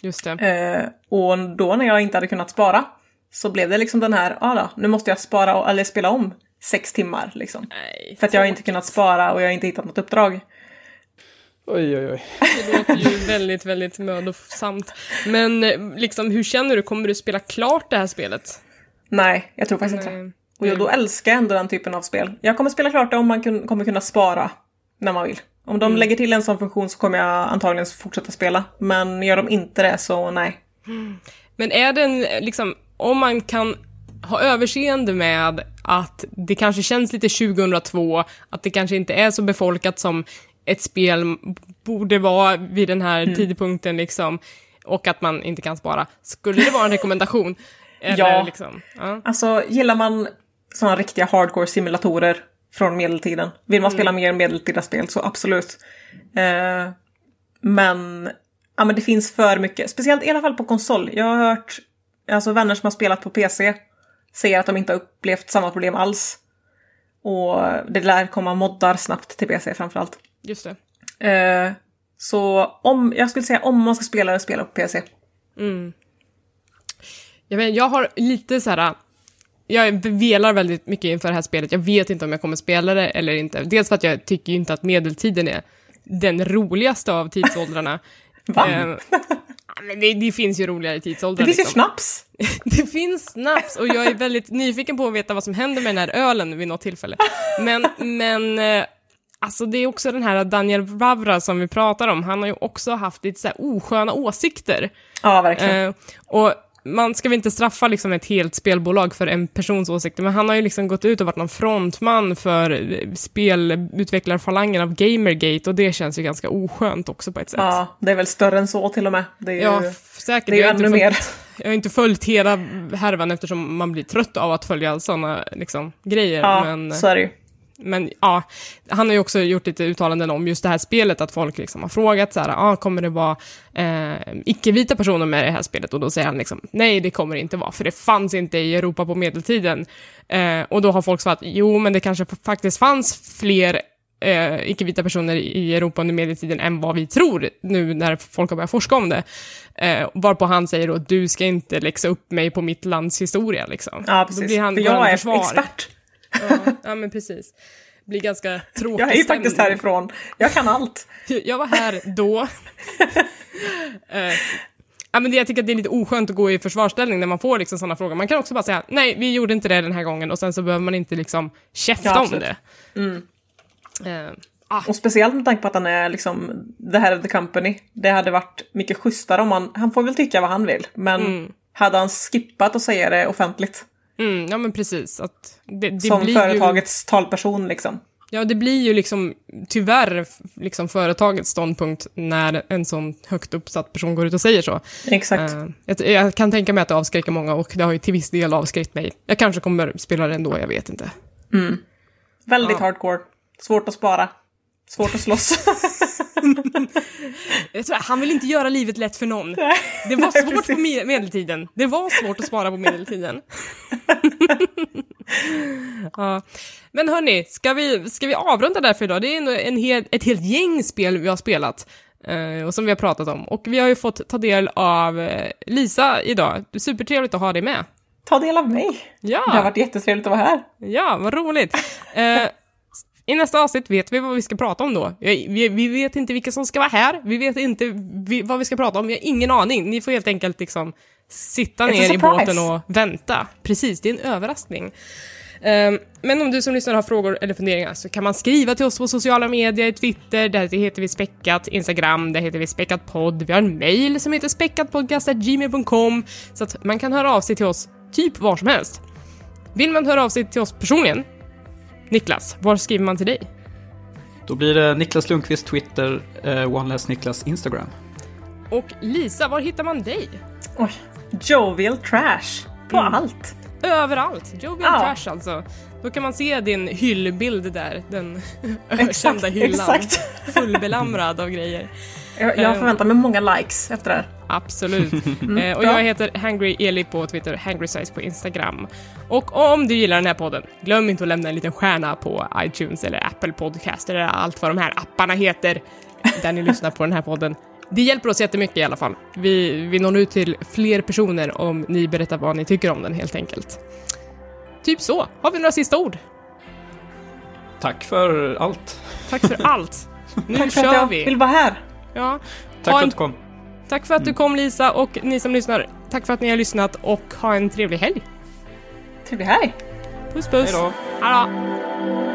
Just det. Eh, och då när jag inte hade kunnat spara så blev det liksom den här, ja då, nu måste jag spara eller spela om sex timmar liksom. Nej, För att jag har inte kunnat spara och jag har inte hittat något uppdrag. Oj, oj, oj. det låter ju väldigt, väldigt mödosamt. Men eh, liksom, hur känner du? Kommer du spela klart det här spelet? Nej, jag tror faktiskt inte det. Nej. Och jag, då älskar jag ändå den typen av spel. Jag kommer spela klart det om man kun, kommer kunna spara när man vill. Om de lägger till en sån funktion så kommer jag antagligen fortsätta spela. Men gör de inte det så nej. Men är den, liksom, om man kan ha överseende med att det kanske känns lite 2002, att det kanske inte är så befolkat som ett spel borde vara vid den här tidpunkten liksom, och att man inte kan spara. Skulle det vara en rekommendation? Ja. liksom, ja. Alltså gillar man såna riktiga hardcore simulatorer från medeltiden. Vill man spela mer medeltida spel så absolut. Eh, men, ja, men det finns för mycket. Speciellt i alla fall på konsol. Jag har hört alltså, vänner som har spelat på PC säger att de inte har upplevt samma problem alls. Och det lär komma moddar snabbt till PC framförallt. Just det. Eh, så om, jag skulle säga om man ska spela det, spela på PC. Jag, vet, jag har lite så här. Jag velar väldigt mycket inför det här spelet. Jag vet inte om jag kommer spela det eller inte. Dels för att jag tycker ju inte att medeltiden är den roligaste av tidsåldrarna. Va? Eh, men det, det finns ju roligare Det tidsåldrar. finns ju liksom. snaps! Det finns snaps och jag är väldigt nyfiken på att veta vad som händer med den här ölen vid något tillfälle. Men, men eh, alltså det är också den här Daniel Vavra som vi pratar om. Han har ju också haft lite så här osköna åsikter. Ja, verkligen. Eh, och man ska väl inte straffa liksom ett helt spelbolag för en persons åsikter, men han har ju liksom gått ut och varit någon frontman för eh, spelutvecklarfalangen av Gamergate och det känns ju ganska oskönt också på ett sätt. Ja, det är väl större än så till och med. Det är ju, Ja, säkert. det är ju ännu följt- mer. Jag har inte följt hela härvan eftersom man blir trött av att följa sådana liksom, grejer. Ja, men, så är det ju. Men ja, han har ju också gjort lite uttalanden om just det här spelet, att folk liksom har frågat så här, ah, kommer det vara eh, icke-vita personer med i det här spelet? Och då säger han liksom, nej det kommer det inte vara, för det fanns inte i Europa på medeltiden. Eh, och då har folk svarat, jo men det kanske faktiskt fanns fler eh, icke-vita personer i Europa under medeltiden än vad vi tror nu när folk har börjat forska om det. Eh, varpå han säger då, du ska inte läxa upp mig på mitt lands historia liksom. Ja, precis. Han, För jag är försvar. expert. Ja, ja, men precis. Blir ganska tråkig Jag är ju faktiskt stämning. härifrån. Jag kan allt. Jag var här då. Eh, ja, men det, jag tycker att det är lite oskönt att gå i försvarsställning när man får liksom sådana frågor. Man kan också bara säga, nej, vi gjorde inte det den här gången och sen så behöver man inte liksom käfta Ja, om det. Eh, ah, Och speciellt med tanke på att han är liksom the head of the company. Det hade varit mycket schysstare om han, han får väl tycka vad han vill, men hade han skippat att säga det offentligt? Mm, ja, men precis. Att det, det som blir företagets talperson liksom. Ju, ja, det blir ju liksom tyvärr liksom företagets ståndpunkt när en sån högt uppsatt person går ut och säger så. Exakt. Eh, jag, jag kan tänka mig att det avskräcker många och det har ju till viss del avskräckt mig. Jag kanske kommer spela det ändå, jag vet inte. Väldigt ja. hardcore. Svårt att spara. Svårt att slåss. Han vill inte göra livet lätt för någon. Det var svårt på me- medeltiden. Det var svårt att spara på medeltiden. ja. Men hörni, ska vi, ska vi avrunda där för idag? Det är en hel, ett helt gäng spel vi har spelat. eh, och som vi har pratat om. Och vi har ju fått ta del av eh, Lisa idag. Det är supertrevligt att ha dig med. Ta del av mig. Ja! Det har varit jättetrevligt att vara här. Ja, vad roligt. I nästa avsnitt vet vi vad vi ska prata om då. Vi, vet inte vilka som ska vara här, vi vet inte vi, vad vi ska prata om, vi har ingen aning. Ni får helt enkelt liksom sitta ner i båten och vänta. Precis, det är en överraskning. Eh, men om du som lyssnar har frågor eller funderingar så kan man skriva till oss på sociala medier, Twitter, där heter vi Späckat, Instagram, där heter vi Späckat podd. Vi har en mail som heter späckatpodcast.gmail.com så att man kan höra av sig till oss typ var som helst. Vill man höra av sig till oss personligen Niklas, var skriver man till dig? Då blir det Niklas Lundqvist Twitter, eh, OneLess Niklas Instagram. Och Lisa, var hittar man dig? Oj. Jovial trash. På Mm. allt. Överallt! Jovial Ja. Trash alltså. Då kan man se din hyllbild där, den Exakt, ökända hyllan. exakt. Fullbelamrad av grejer. Jag, jag Eh. förväntar mig många likes efter det här. Absolut. eh, och jag heter Hangry Eli på Twitter, HangrySize på Instagram. Och om du gillar den här podden, glöm inte att lämna en liten stjärna på iTunes eller Apple Podcast eller allt vad de här apparna heter där ni lyssnar på den här podden. Det hjälper oss jättemycket i alla fall. Vi, vi når ut till fler personer om ni berättar vad ni tycker om den helt enkelt. Typ så. Har vi några sista ord? Tack för allt. Tack för allt. Nu Tack för att kör jag vi. vill vara här. Ja. Tack Ha för en att du kom. Tack för att du kom Lisa och ni som lyssnar, tack för att ni har lyssnat och ha en trevlig helg. Trevlig helg. Puss puss! Hej då. Hej då!